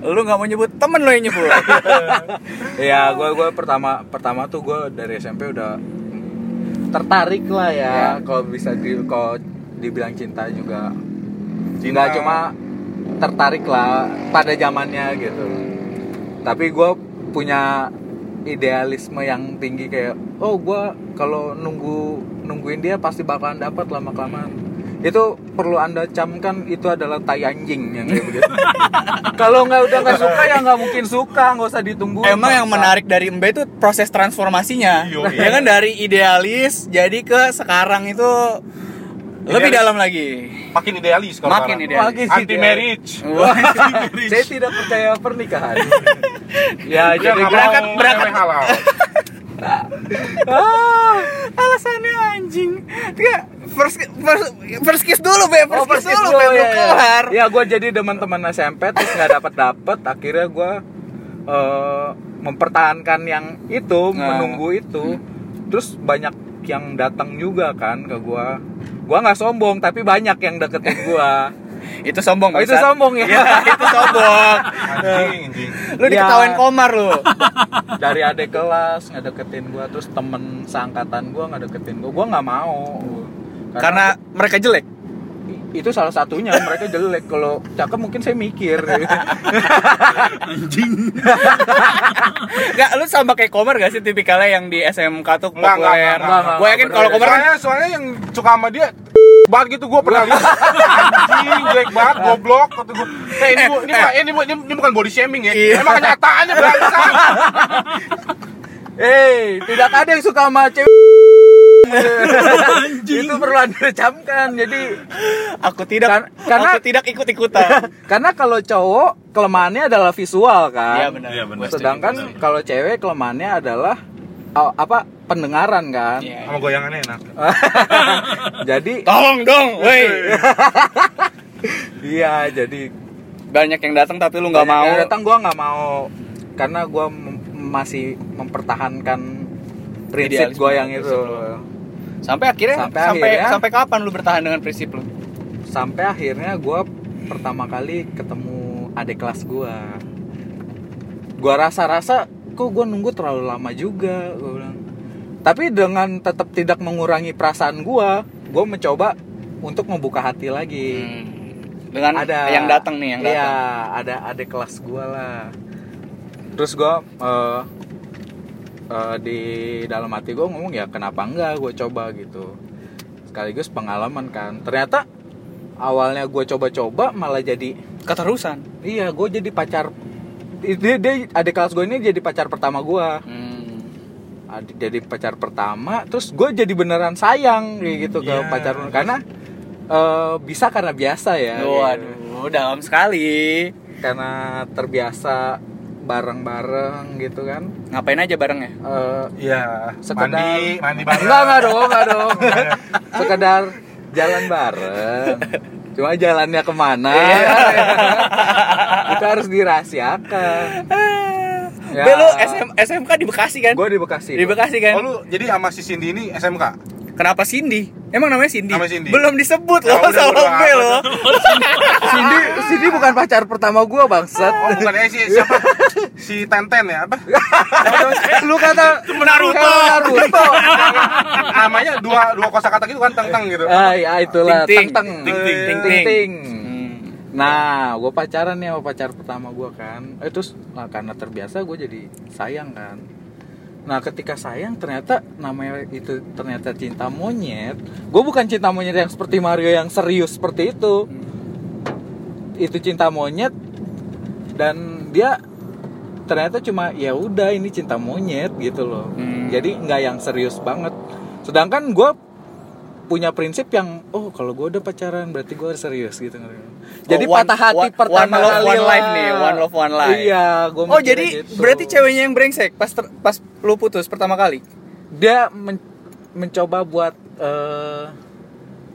Lu nggak mau nyebut temen lo yang nyebut. ya, gue gue pertama pertama tuh gue dari SMP udah tertarik lah ya. Ya. Kalau bisa di kalau dibilang cinta juga Cinta. nggak cuma tertarik lah pada zamannya gitu. Tapi gue punya idealisme yang tinggi kayak oh gue kalau nunggu nungguin dia pasti bakalan dapat lama kelamaan itu perlu anda camkan itu adalah tai anjing yang kayak begitu kalau nggak udah nggak suka ya nggak mungkin suka nggak usah ditunggu Emang yang menarik dari Mbe itu proses transformasinya. Iya, iya. Ya kan dari idealis jadi ke sekarang itu lebih Idealis. dalam lagi. Makin idealis kalau Makin sekarang. idealis. Makin Anti marriage. Saya tidak percaya pernikahan ya jadi berangkat- berangkat. halal. ah, alasannya anjing. Tiga, first, first, first kiss dulu, Be. First, Oh, kiss persis dulu, dulu, Be. Ya, ya. kelar. Ya, gue jadi teman-teman SMP terus nggak dapat dapat. Akhirnya gue eh, mempertahankan yang itu, Nah. menunggu itu. Terus banyak yang datang juga kan ke gue. Gue nggak sombong, tapi banyak yang deketin gue. Itu sombong, Oh, itu sombong ya? Iya, itu sombong. Anjing, anjing. Lu Ya. diketawain komar lu. Dari adik kelas nggak deketin gue, terus temen seangkatan gue nggak deketin gue. Gue nggak mau. Karena mereka jelek. itu salah satunya mereka jelek kalau cakep mungkin saya mikir Anjing. Enggak, lu sama kayak Komar gak sih tipikalnya yang di SMK tuh Nggak, nggak, populer? nggak, nggak, Gue yakin nggak, kalau. Komar kan Soalnya, soalnya yang suka sama dia banget gitu gue pernah lihat anjing jelek banget goblok kata gue eh ini, bu, ini, bukan- ini, ini, ini bukan body shaming ya Iya. emang kenyataannya bangsa Hei, tidak ada yang suka sama cewek. itu perlu anda camkan. Jadi aku tidak Kan- karena- aku tidak ikut-ikutan. karena kalau cowok kelemahannya adalah visual kan. Iya benar. Iya, benar. Sedangkan Benar. kalau cewek kelemahannya adalah oh, apa pendengaran kan. Iya. sama goyangannya enak Jadi Tolong dong, woi. iya jadi Banyak yang datang tapi lu nggak mau. yang datang gua nggak mau karena gua mem- masih mempertahankan prinsip Idealisme, gua yang itu. lu. Sampai akhirnya Sampai sampai akhirnya- sampai kapan lu bertahan dengan prinsip lu? sampai akhirnya gue pertama kali ketemu adik kelas gue gue rasa-rasa kok gue nunggu terlalu lama juga gue bilang tapi dengan tetap tidak mengurangi perasaan gue gue mencoba untuk membuka hati lagi Hmm. Dengan ada yang datang nih, yang iya datang. ada adik kelas gue lah terus gue eh, eh, di dalam hati gue ngomong ya kenapa enggak gue coba gitu sekaligus pengalaman kan ternyata awalnya gue coba-coba malah jadi Keterusan. iya gue jadi pacar dia, dia adik kelas gue ini jadi pacar pertama gue Hmm. adik jadi pacar pertama terus gue jadi beneran sayang kayak gitu ke Iya. pacar karena eh, bisa karena biasa ya Waduh, dalam sekali. karena terbiasa bareng-bareng gitu kan Ngapain aja bareng ya? Eh, iya Sekedar- mandi mandi bareng enggak enggak dong enggak dong sekedar jalan bareng cuma jalannya ke mana Iya. itu harus dirahasiakan Ya. Be lu SM, SMK di Bekasi kan? gue di Bekasi Di Bekasi kan? Oh lu jadi sama si Cindy ini SMK? Kenapa Cindy? Emang namanya Cindy? Namanya Cindy. Belum disebut Ya loh udah, sama apa loh. Cindy Cindy bukan pacar pertama gue bangsat Oh bukan ya si siapa? Si Tenten ya apa? lu kata Naruto. Naruto Namanya dua dua kosakata gitu kan teng gitu. ah ya itulah Ting, ting. Ting. Nah, gue pacaran nih sama pacar pertama gue kan. Eh, terus nah, karena terbiasa gue jadi sayang kan. Nah, ketika sayang ternyata namanya itu ternyata cinta monyet. Gue bukan cinta monyet yang seperti Mario yang serius seperti itu. Itu cinta monyet dan dia ternyata cuma ya udah ini cinta monyet gitu loh. Hmm. Jadi nggak yang serius banget. Sedangkan gue punya prinsip yang oh kalau gue udah pacaran berarti gue harus serius gitu jadi Oh, one- patah hati one- pertama one love, kali one life nih, one love, one life. iya gue Oh jadi berarti ceweknya yang brengsek pas ter- pas lu putus pertama kali? dia men- mencoba buat eh,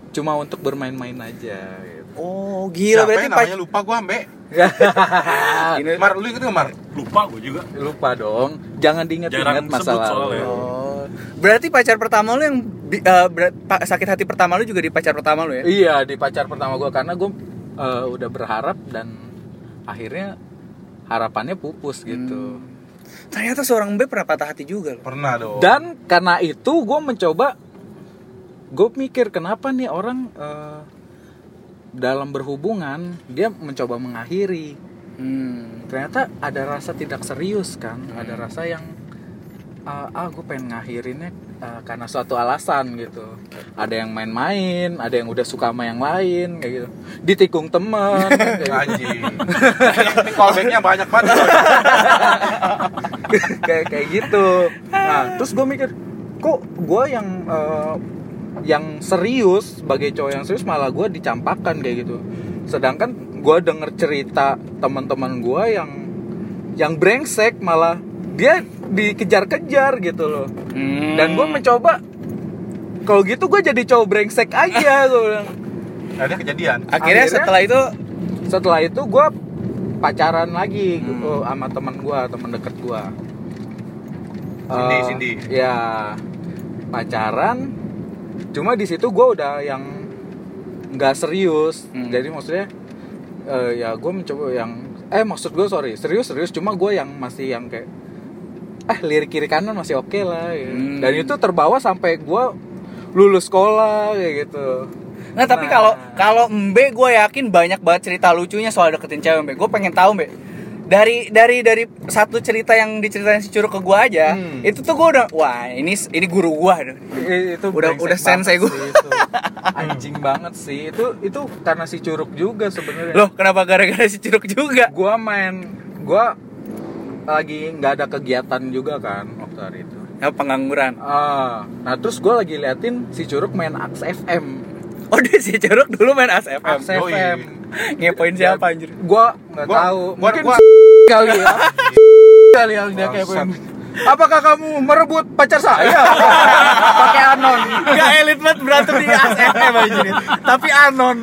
cuma untuk bermain-main aja gitu. Oh gila Siapa berarti ya namanya lupa gua Ambe. Ini- Mar, lu inget gak Mar? lupa gue juga lupa dong jangan diinget-inget Jarang masa sebut lalu soalnya. Oh. Berarti pacar pertama lu yang pa- sakit hati pertama lu juga di pacar pertama lu ya? iya di pacar pertama gue karena gue eh, udah berharap dan akhirnya harapannya pupus gitu Ternyata seorang B pernah patah hati juga loh. Pernah dong. Dan karena itu gue mencoba Gue mikir kenapa nih orang eh, Dalam berhubungan Dia mencoba mengakhiri Hmm. Ternyata ada rasa tidak serius kan Ada rasa yang eh, Ah gue pengen ngakhirinnya eh, Karena suatu alasan gitu Ada yang main-main Ada yang udah suka sama yang lain Kayak gitu Ditikung temen kayak gitu. Anjing. Ini callbacknya banyak banget. kayak kayak gitu nah terus gue mikir kok gue yang eh, yang serius sebagai cowok yang serius malah gue dicampakkan kayak gitu sedangkan gue denger cerita teman-teman gue yang yang brengsek malah dia dikejar-kejar gitu loh Hmm. dan gue mencoba kalau gitu gue jadi cowok brengsek aja gue bilang dia kejadian. akhirnya, Akhirnya- setelah itu setelah itu gue pacaran lagi Hmm. oh, sama teman gue teman deket gue Cindy, Eh, Cindy. ya pacaran cuma di situ gue udah yang nggak serius Hmm. jadi maksudnya eh, ya gue mencoba yang eh maksud gue sorry serius serius cuma gue yang masih yang kayak eh lirik kiri kanan masih oke lah ya. Hmm. dan itu terbawa sampai gue lulus sekolah kayak gitu Nah tapi kalau kalau Mbe gue yakin banyak banget cerita lucunya soal deketin cewek Mbe. Gue pengen tahu Mbe. Dari dari dari satu cerita yang diceritain si curug ke gue aja, Hmm. itu tuh gue udah wah ini ini guru gue. I- itu Udah- udah gua. sih itu. anjing banget sih itu itu karena si curug juga sebenarnya Loh kenapa gara-gara si curug juga? gua main gua lagi nggak ada kegiatan juga kan waktu hari itu Ya pengangguran. ah nah terus gua lagi liatin si curug main Aks FM Oh dia si curug dulu main ASFM. Aks. FM Ngepoin siapa anjir? gua nggak Gua- tahu gua- mungkin gua- kali ya kali yang dia kayak Bangsat. apakah kamu merebut pacar saya pakai anon Gak elit banget berantem di ASFM anjir. Tapi anon.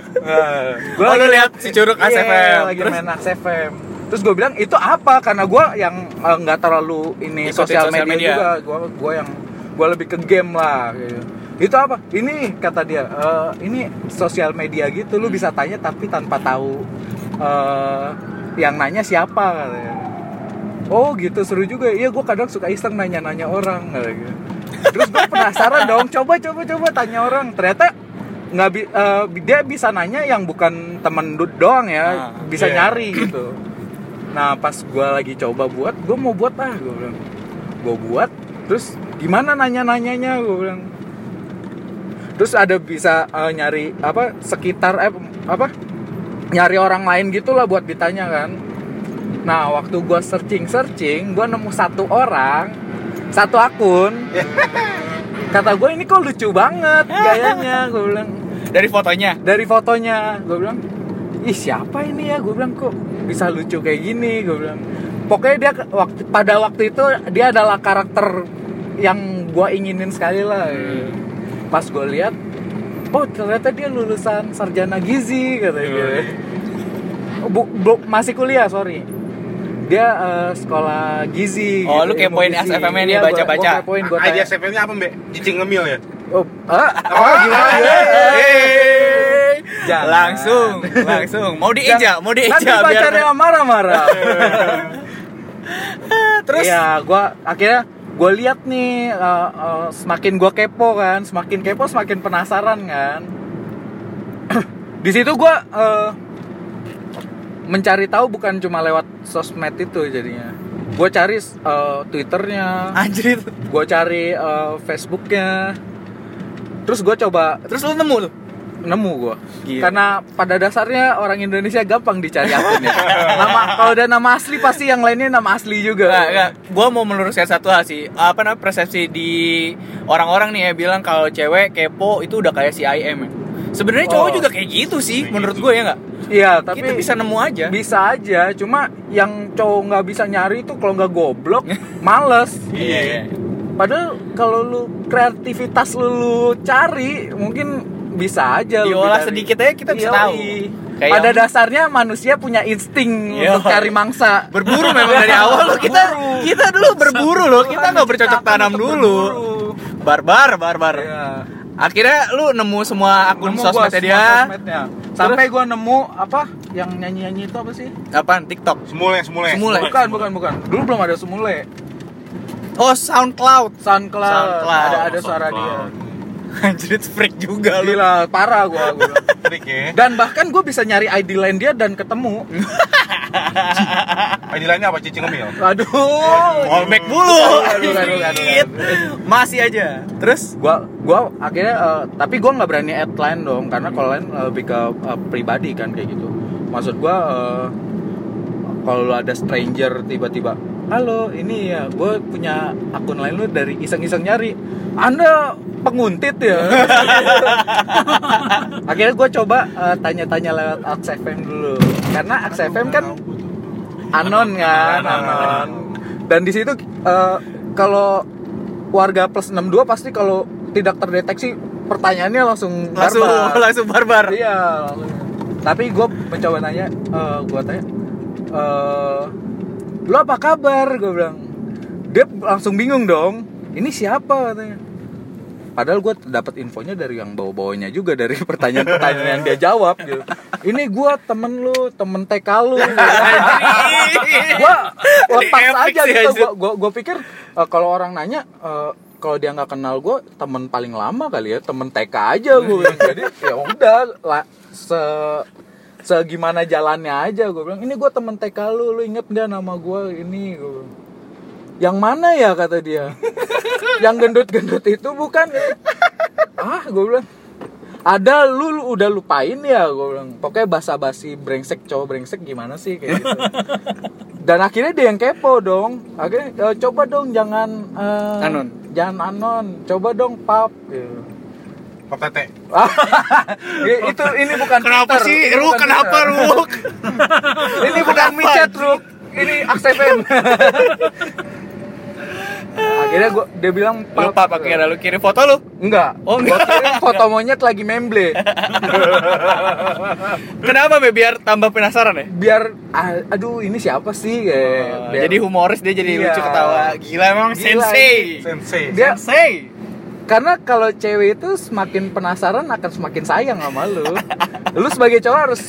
Gua Oh, lu lagi lihat si curug Iya, ASFM. lagi Terus? main Aks FM terus gue bilang itu apa karena gue yang eh, nggak terlalu ini Ikutin sosial media, media. juga gue gue yang gue lebih ke game lah gitu. itu apa ini kata dia "Eh, ini sosial media gitu lu bisa tanya tapi tanpa tahu eh, yang nanya siapa katanya. Oh gitu seru juga. Iya gue kadang suka iseng nanya-nanya orang kata gitu. terus gue penasaran dong coba coba coba tanya orang. Ternyata nggak bi- eh, dia bisa nanya yang bukan temen doang ya Ah, bisa iya. nyari gitu. Nah pas gue lagi coba buat gue mau buat ah gue bilang. Gue buat terus gimana nanya nanyanya gue bilang. Terus ada bisa eh, nyari apa sekitar eh, apa nyari orang lain gitulah buat ditanya kan. Nah waktu gue searching searching gue nemu satu orang satu akun. Kata gue ini kok lucu banget gayanya gue bilang. Dari fotonya. dari fotonya gue bilang ih siapa ini ya? Gue bilang kok bisa lucu kayak gini? Gue bilang. Pokoknya dia waktu pada waktu itu dia adalah karakter yang gue inginin sekali lah. Pas gue lihat oh ternyata dia lulusan sarjana gizi katanya gitu. Iya. Bu, bu- masih kuliah sorry dia eh, sekolah gizi Oh, gitu, lu kepoin. SFM-nya nih, Iya, baca-baca. gua kepoin Idea tanya SFM-nya apa, Mbak? Cicing ngemil ya? oh, ah, oh gimana. Jangan. Langsung, langsung. Mau dieja, mau nanti dieja pacarnya marah-marah Terus Iya, gua akhirnya gue lihat nih uh, uh, semakin gua kepo kan, semakin kepo semakin penasaran kan. Di situ gua uh, mencari tahu bukan cuma lewat sosmed itu jadinya. Gue cari uh, twitternya, anjir. gue cari uh, facebooknya, terus gue coba Terus lu nemu tuh. Nemu gue Gila. karena pada dasarnya orang Indonesia gampang dicari akunnya nama kalau udah nama asli pasti yang lainnya nama asli juga Enggak, enggak. Gua mau meluruskan satu hal sih. Apa namanya persepsi di orang-orang nih ya bilang kalau cewek kepo itu udah kayak si IM ya. Sebenarnya cowok Oh. juga kayak gitu sih menurut gue ya enggak? Iya, tapi Kita bisa nemu aja. bisa aja. Cuma yang cowok nggak bisa nyari itu kalau nggak goblok, males. Iya, iya. Padahal kalau lu kreativitas lu, lu cari, mungkin bisa aja Diolah sedikit aja kita bisa Yoi. tahu. Kayak Pada yang- dasarnya manusia punya insting Iya. untuk cari mangsa. berburu memang dari awal loh kita kita dulu berburu loh kita nggak bercocok tanam dulu barbar barbar Iya. akhirnya lu nemu semua akun Nemu gua sosmednya semua dia sosmednya. Sampai gua nemu apa yang nyanyi-nyanyi itu apa sih? apaan TikTok Semule, semule. Semule. Bukan, bukan, bukan. Dulu belum ada semule. oh SoundCloud SoundCloud, SoundCloud. ada ada suara dia. Anjir freak juga lu Gila, parah gua. gua. Trik ya. Dan bahkan gue bisa nyari ID lain dia dan ketemu. ID lainnya apa? Cicing ngemil. Aduh. Wallback mulu Aduh, aduh, aduh, aduh. Shit. masih aja terus Gua gua akhirnya eh, tapi gua nggak berani add line dong karena kalau lain lebih ke eh, pribadi kan kayak gitu. Maksud gua eh, kalau ada stranger tiba-tiba Halo, ini ya, gue punya akun lain lu dari iseng-iseng nyari. Anda penguntit ya? Akhirnya gue coba eh, tanya-tanya lewat Aks FM dulu, karena Aks FM kan anon kan anon dan di situ eh, kalau warga plus 62 pasti kalau tidak terdeteksi pertanyaannya langsung langsung barbar. langsung barbar iya langsung. tapi gue mencoba nanya eh gue tanya eh lo apa kabar gue bilang dia langsung bingung dong ini siapa katanya Padahal gue dapat infonya dari yang bawa-bawanya juga dari pertanyaan-pertanyaan yang dia jawab gitu. Ini gue temen lu, temen TK lu. gue lepas aja gitu. Gue gue pikir eh, kalau orang nanya eh, kalau dia nggak kenal gue temen paling lama kali ya temen TK aja gue. Jadi ya udah lah se segimana jalannya aja gue bilang ini gue temen TK lu lu inget gak nama gue ini? Gue yang mana ya? kata dia. Yang gendut-gendut itu bukan. Ah gue bilang. Ada lu, lu udah lupain ya? gue bilang. Pokoknya basa-basi brengsek cowok brengsek gimana sih? kayak gitu. Dan akhirnya dia yang kepo dong. Akhirnya "Eh, coba dong jangan eh, Anon. jangan anon. Coba dong pap gitu. Tete. itu ini bukan kenapa Twitter, sih? Ini Ruk bukan kenapa Twitter. Ruk? Ini bukan micet Ruk. Ini aksepen akhirnya gua dia bilang lu pap akhirnya lu kirim foto lu. Enggak. Oh, enggak. Gua kirim foto monyet lagi memble. Kenapa be? Biar tambah penasaran ya? Biar aduh ini siapa sih? Kayak Oh, biar- jadi humoris dia jadi Iya. lucu ketawa. Gila emang Gila, sensei. Sensei. dia sensei karena kalau cewek itu semakin penasaran akan semakin sayang sama lu. Lu sebagai cowok harus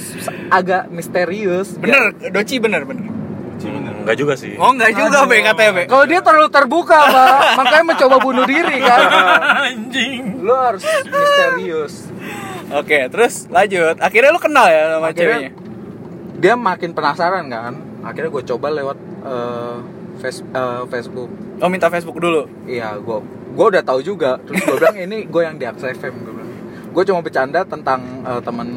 agak misterius. Bener doci bener bener. Enggak juga sih. oh enggak juga be katanya be. Kalau dia terlalu terbuka pak makanya mencoba bunuh diri kan? Anjing. Lu harus misterius. Oke terus lanjut. Akhirnya lu kenal ya sama Akhirnya- ceweknya? dia makin penasaran kan? Akhirnya gue coba lewat eh, face- eh, Facebook. Oh minta Facebook dulu? Iya gue gue udah tahu juga. Terus gue bilang ini gue yang di Aksa FM gue bilang. Gue cuma bercanda tentang eh, temen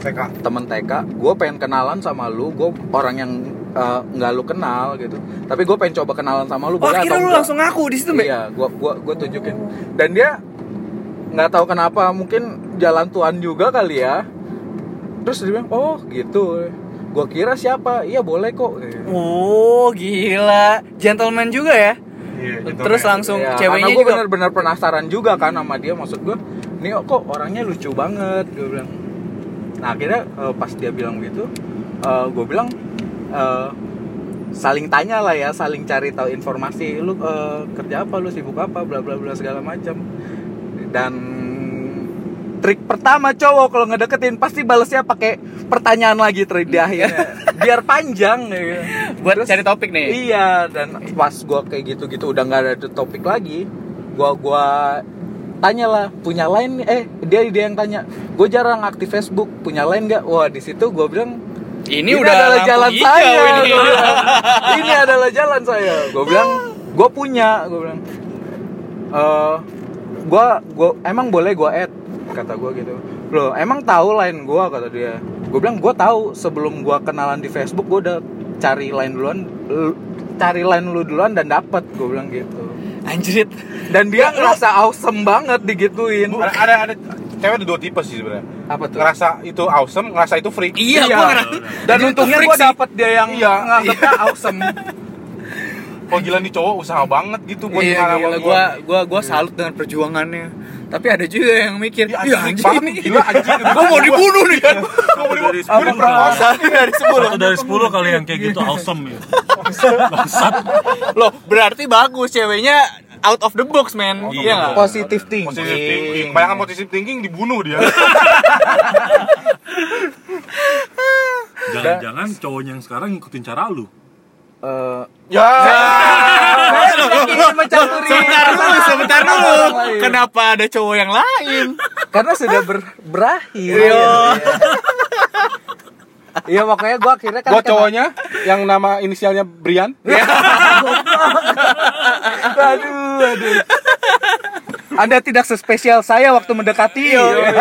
TK. temen TK gue pengen kenalan sama lu. Gue orang yang eh, nggak lu kenal gitu. Tapi gue pengen coba kenalan sama lu oh boleh akhirnya atau lu enggak? langsung ngaku di situ iya gue gua gue tunjukin. Dan dia nggak tahu kenapa mungkin jalan Tuhan juga kali ya. Terus dia bilang oh gitu gue kira siapa? Iya boleh kok. Oh gila. Gentleman juga ya? Iya, terus langsung Ya, ceweknya karena gue juga? bener-bener penasaran juga kan sama dia. Maksud gue ini kok orangnya lucu banget? Gue bilang. Nah akhirnya eh, pas dia bilang gitu eh, gue bilang eh, saling tanya lah ya saling cari tahu informasi. Lu eh, kerja apa? Lu sibuk apa? Bla bla bla segala macam. Dan trik pertama cowok kalau ngedeketin pasti balesnya pakai pertanyaan lagi trik di akhirnya biar panjang ya. Buat Terus- cari topik nih. Iya, dan pas gua kayak gitu-gitu udah nggak ada topik lagi, gua gua tanya lah punya line eh dia dia yang tanya gue jarang aktif Facebook punya line nggak? Wah di situ gua bilang Ini, udah adalah jalan hijau saya. ini. ini adalah jalan saya. Gue bilang gue punya. Gue bilang eh gua gua emang boleh gua add kata gua gitu loh emang tahu line gua kata dia gue bilang gua tahu sebelum gua kenalan di Facebook gua udah cari line duluan lu- cari line lu duluan dan dapet gue bilang gitu Anjrit. dan dia ngerasa awesome banget digituin ada ada, ada cewek ada dua tipe sih sebenarnya apa tuh ngerasa itu awesome ngerasa itu freak Iya, Iya. gua ngerasa. dan untungnya gua sih. dapet dia yang Iya. nganggapnya awesome kalau gila nih cowok usaha banget gitu buat Iya, gila, sama gua gua gua salut dengan perjuangannya. Tapi ada juga yang mikir, Iya, iya anjing anjing ini. gila, anjing. Gua mau dibunuh nih. Gua mau dibunuh. Dari Gua diperkosa dari sepuluh. Satu dari sepuluh kali yang kayak gitu awesome ya. Bangsat. Loh, berarti bagus ceweknya out of the box, man. Iya. Iya nggak? positive thinking Positive thinking. Kebanyakan positive thinking dibunuh dia. Jangan-jangan cowoknya yang sekarang ngikutin cara lu. Eh, ya. Sebentar dulu, sebentar dulu. Kenapa ada cowok yang lain? karena sudah ber- berakhir Iya. iya makanya gua akhirnya kan Gua cowoknya yang nama inisialnya Brian. aduh aduh anda tidak sespesial saya waktu mendekati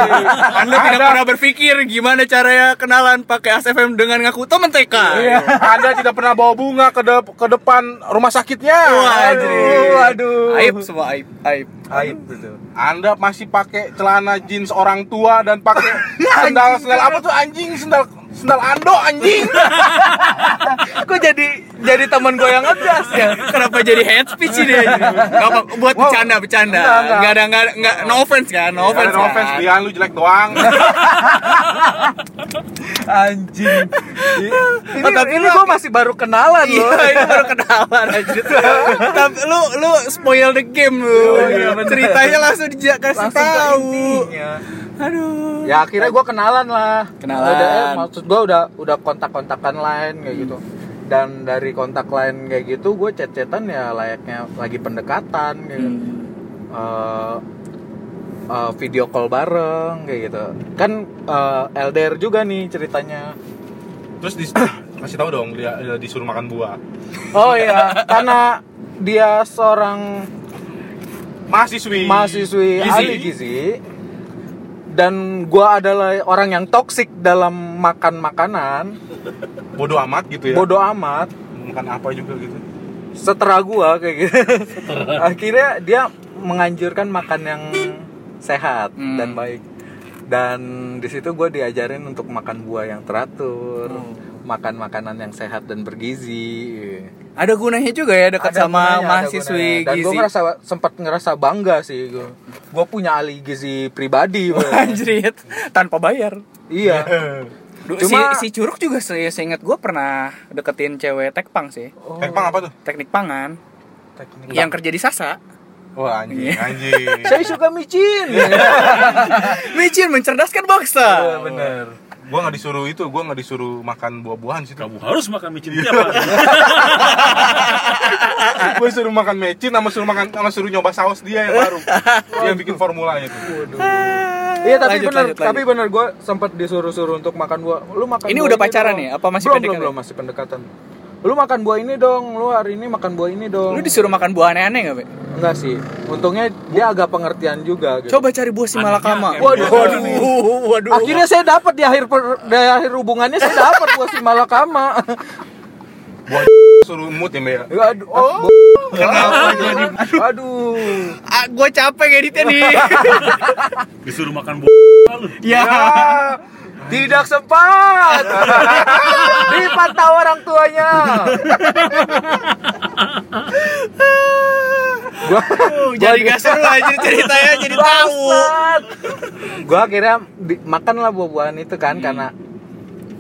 Anda tidak pernah berpikir gimana caranya kenalan pakai ASFM dengan ngaku temen TK. Iya. Anda tidak pernah bawa bunga ke de- ke depan rumah sakitnya. Wah, aduh aduh Aib semua aib, aib. aib betul Anda masih pakai celana jeans orang tua dan pakai sendal sendal apa tuh anjing sendal sendal ando anjing. kok jadi jadi teman gue yang ngegas ya Kenapa jadi head speech ini? Gak apa, buat Wow. bercanda, bercanda. Enggak, enggak. Gak ada, gak ada, nggak- no offense kan, no offense. no offense kan? Lu jelek doang. anjing ini, Oh, tapi ini lu- gue masih baru kenalan Iya, loh ini baru kenalan aja. Tapi lu lu spoil the game lu. iya, bener. Ceritanya langsung dikasih tahu. Aduh. ya akhirnya gue kenalan lah Kenalan. udah, eh, maksud gue udah udah kontak kontakan lain kayak gitu dan dari kontak lain kayak gitu gue chat chatan ya layaknya lagi pendekatan gitu Hmm. Eh, eh, video call bareng kayak gitu kan eh, LDR juga nih ceritanya Terus dis kasih tahu dong dia, dia disuruh makan buah. oh iya karena dia seorang Mahasiswi. mahasiswi Gizi. ahli gizi dan gua adalah orang yang toksik dalam makan makanan. Bodoh amat gitu ya. bodoh amat. Makan apa juga gitu. setera gua kayak gitu. Akhirnya dia menganjurkan makan yang sehat Hmm. dan baik. Dan di situ gue diajarin untuk makan buah yang teratur makan makanan yang sehat dan bergizi Ada gunanya juga ya dekat Ada sama gunanya, ada mahasiswi gunanya. dan gue gizi. ngerasa sempat ngerasa bangga sih gue gue punya ahli gizi pribadi. Anjrit, tanpa bayar. iya Cuma- si, si curug juga se seingat gue pernah deketin cewek tekpang sih. Oh. Tekpang apa tuh? Teknik pangan Teknik. yang kerja di Sasa. Wah anjing, anjing. saya suka micin Micin mencerdaskan bangsa. bener gua nggak disuruh itu, gua nggak disuruh makan buah-buahan sih. Kamu harus makan micin tiap hari. gue suruh makan mecin sama suruh makan sama suruh nyoba saus dia yang baru. dia yang bikin formulanya tuh. Iya tapi Lanjut, bener, lanjut, tapi bener gue sempat disuruh-suruh untuk makan buah. Lu makan Ini buah udah pacaran dong. nih? Apa masih belum, PDKT? Belum, belum, masih pendekatan. Lu makan buah ini dong, lu hari ini makan buah ini dong. Lu disuruh makan buah aneh-aneh gak, Be? Enggak sih. Untungnya dia agak pengertian juga gitu. Coba cari buah si malakama. Waduh, waduh, waduh. Akhirnya saya dapat di akhir per- di akhir hubungannya saya dapat buah si malakama. Buah suruh mood ya, Mbak. ya? Aduh, oh. Kenapa jadi Aduh. ah, gue capek editnya nih. Disuruh makan buah lu. Tidak sempat. Dipantau orang tuanya. Gua Uh, jadi gak seru aja ceritanya jadi tahu. Gue akhirnya di- makan lah buah-buahan itu kan karena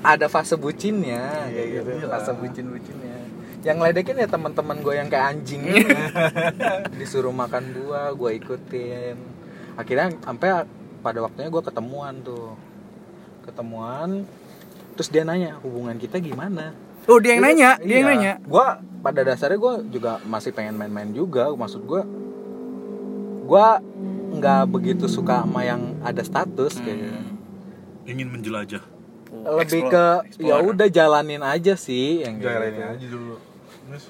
ada fase bucinnya kayak gitu. fase bucin-bucinnya. Yang ledekin ya teman-teman gue yang kayak anjing. Disuruh makan buah gue ikutin. Akhirnya sampai pada waktunya gue ketemuan tuh ketemuan terus dia nanya hubungan kita gimana Oh dia yang nanya, dia yang nanya. gue Iya. pada dasarnya gue juga masih pengen main-main juga maksud gue gue nggak begitu suka sama yang ada status kayak gitu. ingin menjelajah lebih Explore- ke ya udah jalanin aja sih yang Jalanin gitu. aja dulu. Terus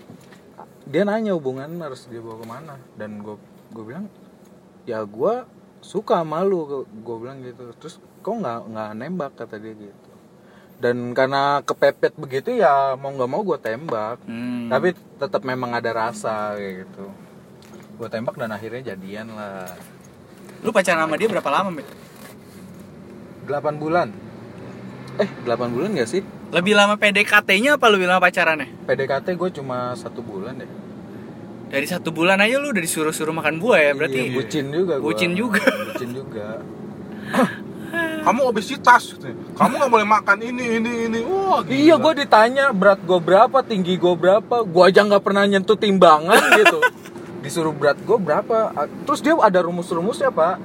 dia nanya hubungan harus dibawa ke mana dan gue gue bilang ya gue suka sama lu gue bilang gitu. Terus kok nggak nggak nembak kata dia gitu. Dan karena kepepet begitu ya mau nggak mau gue tembak. Hmm. tapi tetap memang ada rasa kayak gitu. Gue tembak dan akhirnya jadian lah. Lu pacaran sama dia berapa lama, Mbak? 8 bulan. Eh 8 bulan gak sih? Lebih lama PDKT-nya apa lebih lama pacarannya? PDKT gue cuma satu bulan deh Dari satu bulan aja lu udah disuruh-suruh makan buah ya berarti. Iya, bucin juga gua. Bucin juga. bucin juga kamu obesitas, kamu nggak boleh makan ini ini ini. Wah, gila. Iya, gue ditanya berat gue berapa, tinggi gue berapa, gue aja nggak pernah nyentuh timbangan gitu. Disuruh berat gue berapa, terus dia ada rumus-rumusnya pak,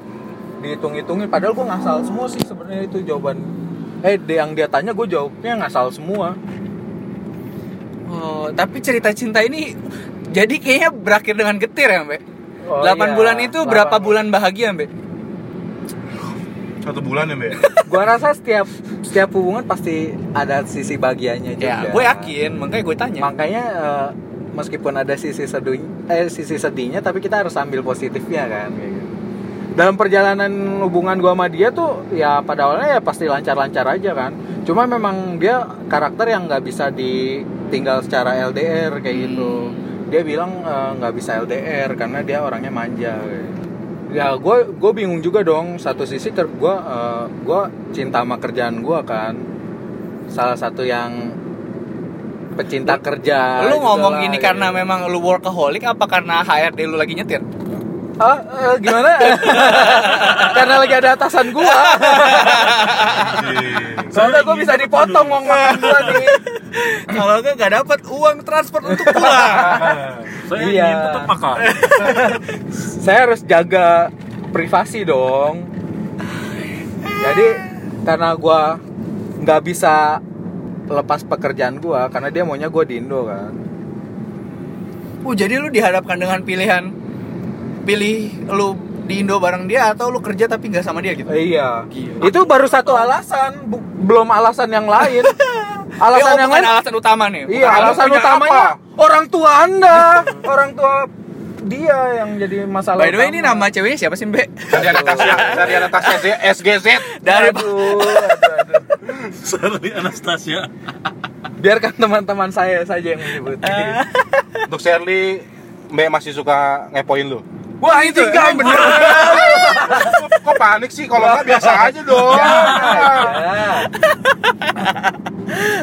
dihitung-hitungin. Padahal gue ngasal semua sih sebenarnya itu jawaban. Eh, dia- yang dia tanya gue jawabnya ngasal semua. Oh, tapi cerita cinta ini jadi kayaknya berakhir dengan getir ya, Mbak? Oh, 8 iya. bulan itu berapa 8 bulan bahagia, Mbak? satu bulan ya mbak. Gue rasa setiap setiap hubungan pasti ada sisi bahagianya juga. Ya, gue yakin, makanya gue tanya. Makanya eh, meskipun ada sisi sedih, eh sisi sedihnya, tapi kita harus ambil positifnya kan. kayak gitu. Dalam perjalanan hubungan gua sama dia tuh ya pada awalnya ya pasti lancar-lancar aja kan. Cuma memang dia karakter yang nggak bisa ditinggal secara LDR kayak gitu. Dia bilang eh, nggak bisa LDR karena dia orangnya manja. gitu. Ya gue gue bingung juga dong. Satu sisi ker gue eh, gua cinta sama kerjaan gua kan. Salah satu yang pecinta kerja. lu ngomong lah, gini gitu. karena memang lu workaholic apa karena HRD lu lagi nyetir? Ah, eh, gimana? Karena lagi ada atasan gua. Soalnya gua bisa dipotong uang makan gua nih. Kalau enggak nggak dapat uang transport untuk pulang. saya Iya. ingin tetap makan Saya harus jaga privasi dong. Jadi karena gua nggak bisa lepas pekerjaan gua karena dia maunya gua di Indo kan. Uh, jadi lu dihadapkan dengan pilihan pilih lu di Indo bareng dia atau lu kerja tapi nggak sama dia gitu? Iya. Gila. Itu baru satu alasan, bu- belum alasan yang lain. Alasan Ya, oh, yang bukan lain alasan utama nih. Iya, Kamu alasan punya utamanya apa? orang tua Anda, orang tua dia yang jadi masalah. By the way ini utama. nama ceweknya siapa sih, Mbak? Dari Anastasia, dari Anastasia Z- SGZ. Dari Aduh, aduh, aduh. Sorry Anastasia Biarkan teman-teman saya saja yang menyebut. Untuk Shirley, Mbak masih suka ngepoin lu. Wah, itu enggak bener. Kok panik sih? Kalau nggak biasa aja dong. Ya.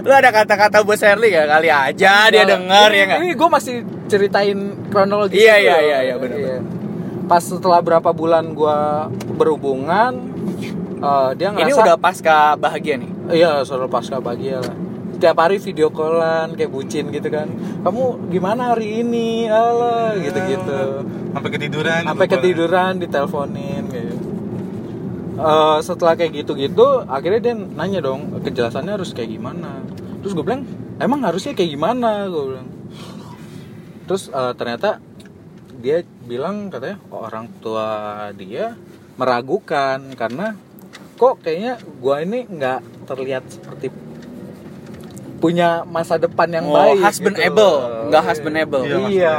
lu ada kata-kata buat Shirley gak? Kali aja dia denger ya nggak? Ini gue masih ceritain kronologi. Iya, dulu. iya, iya, iya, bener, Pas setelah berapa bulan gue berhubungan, eh, dia ngerasa Ini udah pasca bahagia nih. Iya, selalu pasca bahagia lah. Setiap hari video callan kayak bucin gitu kan. Kamu gimana hari ini? Alah, gitu-gitu. Sampai ketiduran. Sampai ketiduran diteleponin gitu. Eh, setelah kayak gitu-gitu, akhirnya dia nanya dong, kejelasannya harus kayak gimana. Terus gue bilang, emang harusnya kayak gimana? Gue bilang. Terus eh, ternyata dia bilang katanya oh, orang tua dia meragukan karena kok kayaknya gua ini nggak terlihat seperti punya masa depan yang Oh, baik husbandable. gitu. Nggak husbandable. iya, Iya, iya.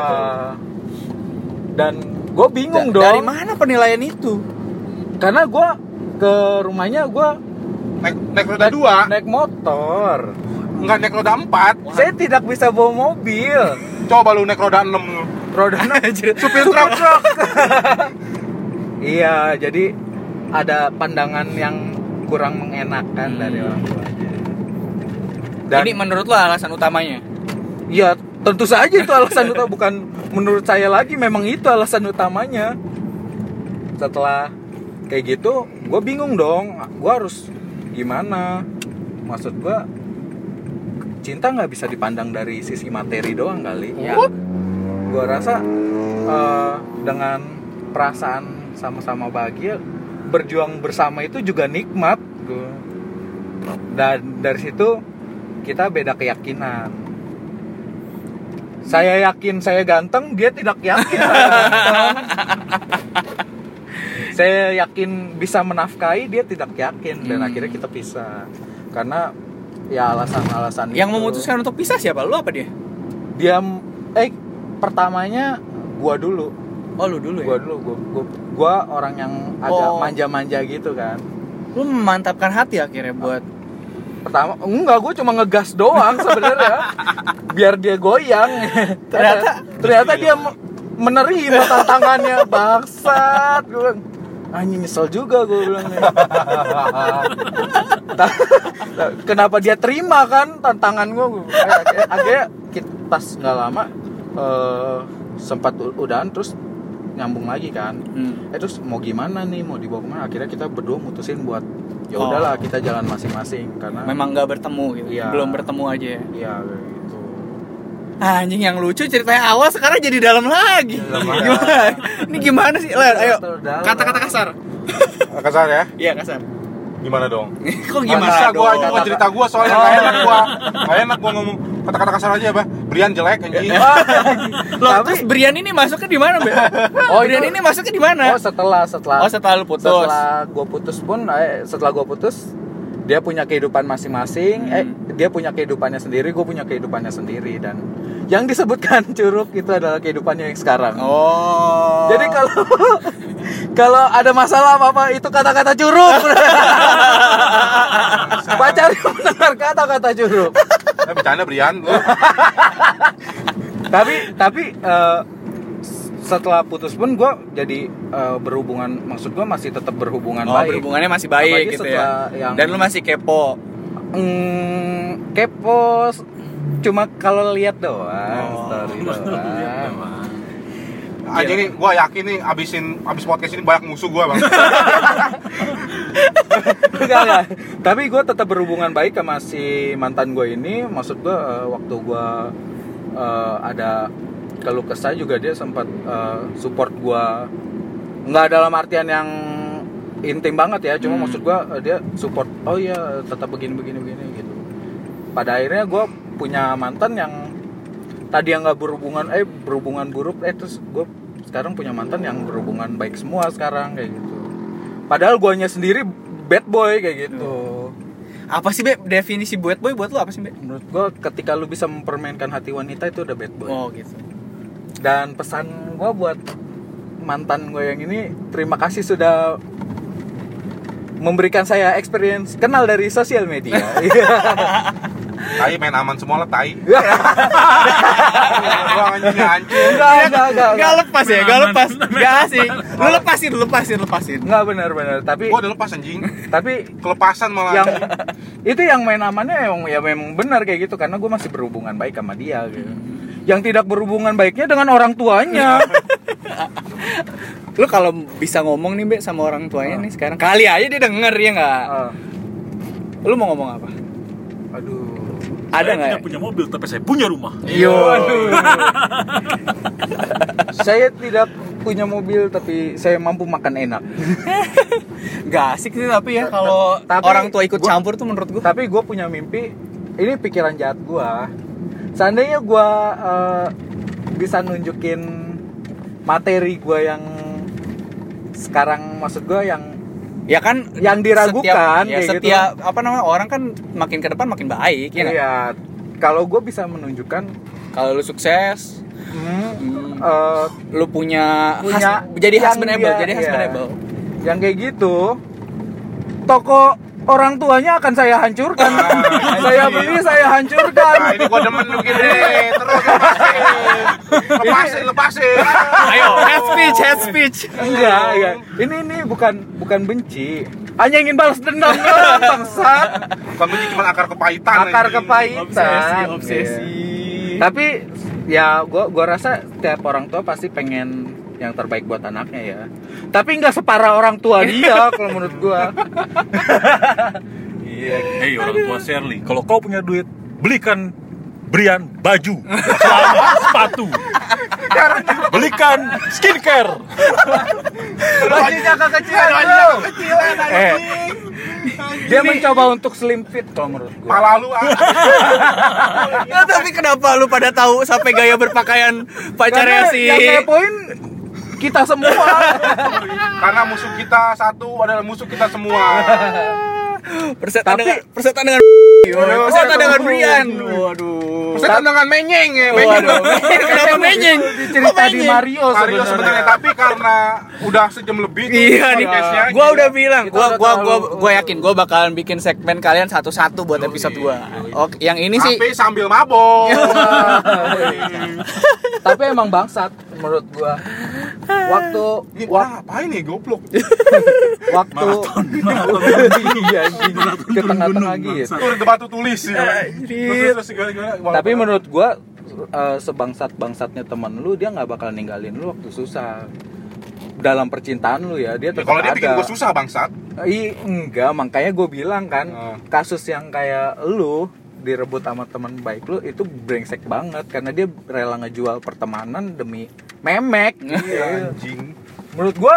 dan gue bingung Da- dong Dari mana penilaian itu? karena gua ke rumahnya gua Naik, naik roda dua, naik motor nggak naik roda empat. saya tidak bisa bawa mobil Coba lu naik roda enam. roda Supir truk truk. iya jadi ada pandangan yang kurang mengenakan Hmm. dari orang tua Ini menurut lo alasan utamanya? Iya, tentu saja itu alasan utama bukan menurut saya lagi memang itu alasan utamanya. Setelah kayak gitu gue bingung dong gue harus gimana maksud gue cinta nggak bisa dipandang dari sisi materi doang kali ya gue rasa eh, dengan perasaan sama-sama bahagia berjuang bersama itu juga nikmat dan dari situ kita beda keyakinan saya yakin saya ganteng dia tidak yakin saya ganteng saya yakin bisa menafkahi dia tidak yakin dan Hmm. akhirnya kita pisah karena ya alasan-alasan Yang itu. memutuskan untuk pisah siapa? Lu apa dia? dia eh pertamanya gua dulu Oh lu dulu gua ya. dulu gua, gua, gua orang yang agak Oh. manja-manja gitu kan Lu memantapkan hati akhirnya buat pertama enggak gua cuma ngegas doang sebenarnya. Biar dia goyang. Ternyata- ternyata dia me- menerima tantangannya. Bangsat gue bilang. Anjing nyesel juga gue bilang Ta- kenapa dia terima kan tantangan gue akhirnya, akhirnya kita pas nggak lama eh, sempat udahan terus nyambung lagi kan Hmm. eh terus mau gimana nih mau dibawa ke mana akhirnya kita berdua mutusin buat ya Oh. udahlah kita jalan masing-masing karena Memang nggak bertemu gitu. Iya. Belum bertemu aja ya. Iya gitu. Anjing yang lucu ceritanya awal sekarang jadi dalam lagi. Dalam lagi. gimana? Ini gimana sih? Ler, ayo. Kata-kata kasar. Kasar ya? Iya kasar. Gimana dong? Kok Gimana gua dong? gua cerita gua soalnya nggak enak gua. Nggak enak gua ngomong kata-kata kasar aja apa? Brian jelek anjing. Loh, Tapi- terus Brian ini masuknya di mana, Be? Oh, Brian ini masuknya di mana? Oh setelah setelah Oh, setelah lu putus. Setelah gue putus pun, eh, setelah gue putus dia punya kehidupan masing-masing. Eh Hmm. dia punya kehidupannya sendiri, gue punya kehidupannya sendiri dan yang disebutkan curug itu adalah kehidupannya yang sekarang. Oh. Jadi kalau kalau ada masalah apa apa itu kata-kata curug. Pacar mendengar kata-kata curug. Eh, bercanda Brian lu. tapi tapi eh, setelah putus pun gue jadi eh, berhubungan maksud gue masih tetap berhubungan Oh, baik berhubungannya masih baik Apalagi gitu ya. yang- Dan lu masih kepo. Hmm, kepo cuma kalau lihat doang Oh, story doang Anjing nih gua yakin nih abisin abis podcast ini banyak musuh gua, Bang. Enggak, enggak. tapi gue tetap berhubungan baik sama si mantan gue ini maksud gue eh, waktu gue eh, ada keluh kesah juga dia sempat eh, support gue nggak dalam artian yang intim banget ya cuma Hmm. maksud gue eh, dia support oh iya tetap begini begini begini gitu pada akhirnya gue punya mantan yang tadi yang nggak berhubungan eh berhubungan buruk eh terus gue sekarang punya mantan yang berhubungan baik semua sekarang kayak gitu padahal guanya sendiri bad boy kayak gitu Apa sih, Be? Definisi buat boy buat lu apa sih, Be? menurut gue ketika lu bisa mempermainkan hati wanita itu udah bad boy Oh, gitu. dan pesan gue buat mantan gue yang ini terima kasih sudah memberikan saya experience kenal dari sosial media Tai main aman semua lah, tai. Gua anjing anjing. enggak enggak enggak Gak lepas ya, gak lepas. Gak asik. Lu lepasin, lepasin, lepasin. enggak benar benar tapi Gua udah lepas anjing. tapi Kelepasan malah. yang itu yang main amannya emang ya memang benar kayak gitu karena gue masih berhubungan baik sama dia gitu. Yang tidak berhubungan baiknya dengan orang tuanya. Lu kalau bisa ngomong nih, Be, sama orang tuanya nih sekarang. Kali aja dia denger ya nggak? Ah, Lu mau ngomong apa? aduh. Ada nggak ya? punya mobil tapi saya punya rumah Yo. Saya tidak punya mobil tapi saya mampu makan enak. Gak asik sih tapi ya kalau orang tua ikut gua- campur tuh menurut gua. Tapi gue punya mimpi. Ini pikiran jahat gue. Seandainya gue eh, bisa nunjukin materi gue yang sekarang maksud gue yang Ya kan Yang diragukan, setiap, ya, gitu. setiap apa namanya orang kan makin ke depan makin baik ya nggak? Iya, kalau gue bisa menunjukkan Kalau lu sukses, hmm, hmm, eh, lu punya, punya hus- jadi husbandable, jadi iya. husbandable. yang kayak gitu, toko orang tuanya akan saya hancurkan. saya beli, saya Nah, hancurkan. ini gua demen begini. Terus lepasin. Lepasin, lepasin. Ayo, head speech, head speech. Enggak, enggak. Ini ini bukan bukan benci. Hanya ingin balas dendam bangsat. Bukan benci cuma akar kepahitan. Akar anjing. kepahitan. Obsesi, obsesi. Iya. Tapi ya gua gua rasa tiap orang tua pasti pengen yang terbaik buat anaknya ya. Tapi nggak separah orang tua dia kalau menurut gua. Iya. Hei orang tua Shirley, kalau kau punya duit, belikan Brian baju, celana, sepatu. Belikan skincare. Bajunya kekecilan bro. Eh, dia mencoba untuk slim fit kalau menurut gua. Malah lu ah. Ya, tapi kenapa lu pada tahu sampai gaya berpakaian pacarnya Karena si yang ngepoin kita semua. Karena musuh kita satu adalah musuh kita semua. persetan Tapi- dengan persetan dengan persetan dengan Brian. Waduh. Saya dengan menyeng ya, Waduh. menyeng. Kenapa menyeng? Cerita di? Mario Mario sebenarnya tapi karena udah sejam lebih tuh Iya nih, gila. udah bilang, Kita gua gua gua yakin gua bakalan bikin segmen kalian satu-satu buat episode 2. Oke, yang ini sih Tapi sambil mabok. Tapi emang bangsat menurut gua. Waktu Ini wak- ngapain nih goblok? waktu iya anjing ke tengah-tengah gitu. Itu udah batu tulis sih. Terus terus gimana gimana? Tapi menurut gua eh, sebangsat-bangsatnya temen lu dia nggak bakal ninggalin lu waktu susah. Dalam percintaan lu ya, dia Ya, tetap kalau dia ada. bikin gua susah bangsat. Ih, enggak, makanya gue bilang kan, Oh. kasus yang kayak lu direbut sama teman baik lu itu brengsek banget karena dia rela ngejual pertemanan demi memek. Iya anjing. Menurut gua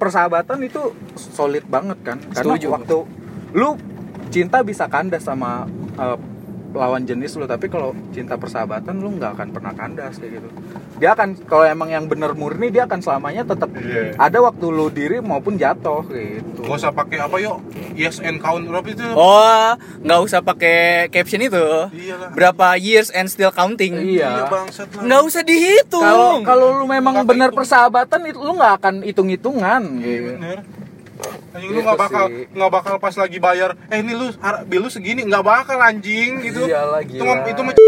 persahabatan itu solid banget kan karena Setuju. waktu lu cinta bisa kandas sama eh, lawan jenis lu tapi kalau cinta persahabatan lu nggak akan pernah kandas kayak gitu dia akan kalau emang yang bener murni dia akan selamanya tetap Iya. ada waktu lu diri maupun jatuh gitu Gak usah pakai apa yuk? Yes and count berapa itu? Oh, nggak usah pakai caption itu. Iyalah. Berapa years and still counting? iya bangsat lah. Nggak usah dihitung. kalau kalau lu memang Nggak bener kehitung. persahabatan itu lu nggak akan hitung hitungan Iya gitu. bener. Anjing lu nggak bakal sih. nggak bakal pas lagi bayar. Eh ini lu bil lu segini nggak bakal anjing gitu. Iyalah, Itu mah itu mah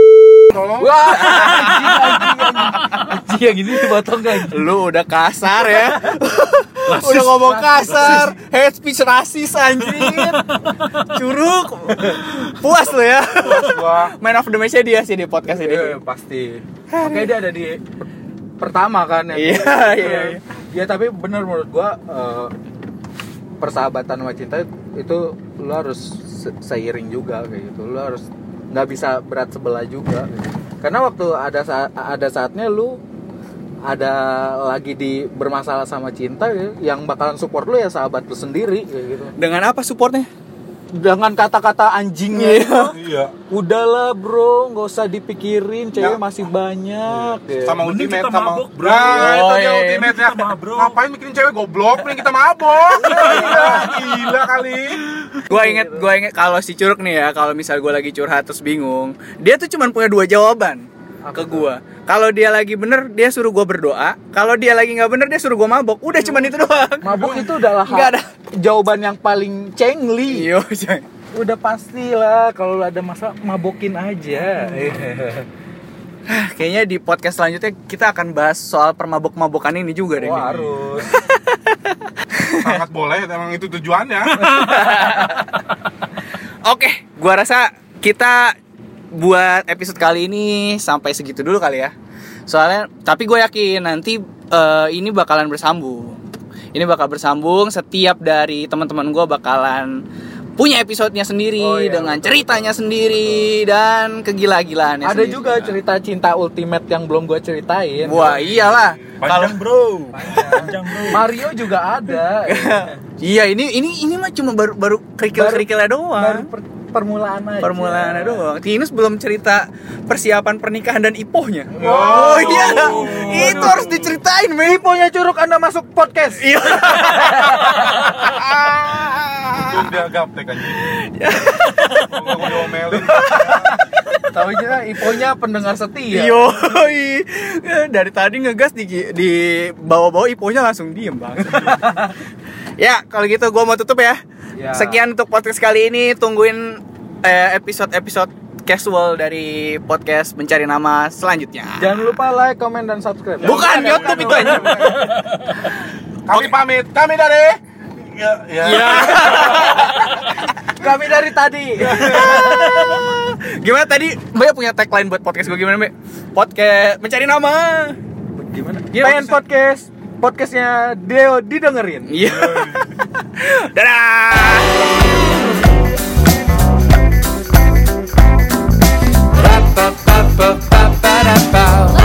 tolong. wah anjing anjing anjing anjing yang ini dipotong anjing Lu udah kasar ya. udah ngomong kasar, hate speech rasis anjir. Curug. Puas lo ya. Gua Man of the match dia sih di podcast ini. Iya, pasti. Makanya dia ada di per- pertama kan yang Iya, iya, iya. Ya tapi bener menurut gua eh, persahabatan sama cinta itu lu harus se- seiring juga kayak gitu. Lu harus nggak bisa berat sebelah juga. gitu. Karena waktu ada saat ada saatnya lu ada lagi di bermasalah sama cinta ya, yang bakalan support lu ya sahabat lu sendiri kayak gitu. Dengan apa supportnya? Dengan kata-kata anjingnya itu, iya. Udahlah bro, nggak usah dipikirin, cewek Ya. masih banyak. ya. Sama Mending ultimate kita sama mabok, bro. Nah, itu Oh, dia iya. ultimate-nya. Kita mabok. Ngapain mikirin cewek goblok? Mending kita mabok. Gila, gila kali. Gua inget, gua inget kalau si Curug nih ya, kalau misal gua lagi curhat terus bingung, dia tuh cuman punya dua jawaban ke gua. Kalau dia lagi bener, dia suruh gua berdoa. Kalau dia lagi nggak bener, dia suruh gua mabok. Udah cuman itu doang. Mabuk itu adalah Nggak ada. Jawaban yang paling cengli. Iya, Cang. Udah pastilah kalau ada masalah mabokin aja. Kayaknya di podcast selanjutnya kita akan bahas soal permabok-mabokan ini juga deh. Oh, harus. Sangat boleh, emang itu tujuannya. Oke, gua rasa kita buat episode kali ini sampai segitu dulu kali ya. Soalnya, tapi gue yakin nanti eh, ini bakalan bersambung. Ini bakal bersambung. Setiap dari teman-teman gue bakalan punya episodenya sendiri Oh, iya, dengan betul, ceritanya sendiri dan kegila-gilaannya. ada sendiri. juga cerita cinta ultimate yang belum gue ceritain. Wah iyalah. Kalau Panjang bro, panjang bro. Mario juga ada. iya ini ini ini mah cuma baru baru kerikil kerikilnya doang. Baru per- permulaan aja. permulaannya doang. Tinus belum cerita persiapan pernikahan dan ipohnya. Wow. Oh iya, itu harus diceritain, men. Iponya curug Anda masuk podcast. Iya. Dia gaptek gua diomelin. Tahu aja Iponya pendengar setia. Yo, dari tadi ngegas di di bawa-bawa ipohnya langsung diem bang. ya kalau gitu gue mau tutup ya. Ya. Sekian untuk podcast kali ini. Tungguin eh, episode-episode casual dari podcast mencari nama selanjutnya. Jangan lupa like, comment, dan subscribe. Bukan YouTube itu aja. Kami pamit. Kami dari Ya, ya. Iya. Kami dari tadi. Gimana tadi Mbak punya tagline buat podcast gue gimana Mbak? Podcast mencari nama. Gimana? Iya, Pengen podcast podcastnya Deo didengerin. Iya. Dadah. Ba, ba, ba,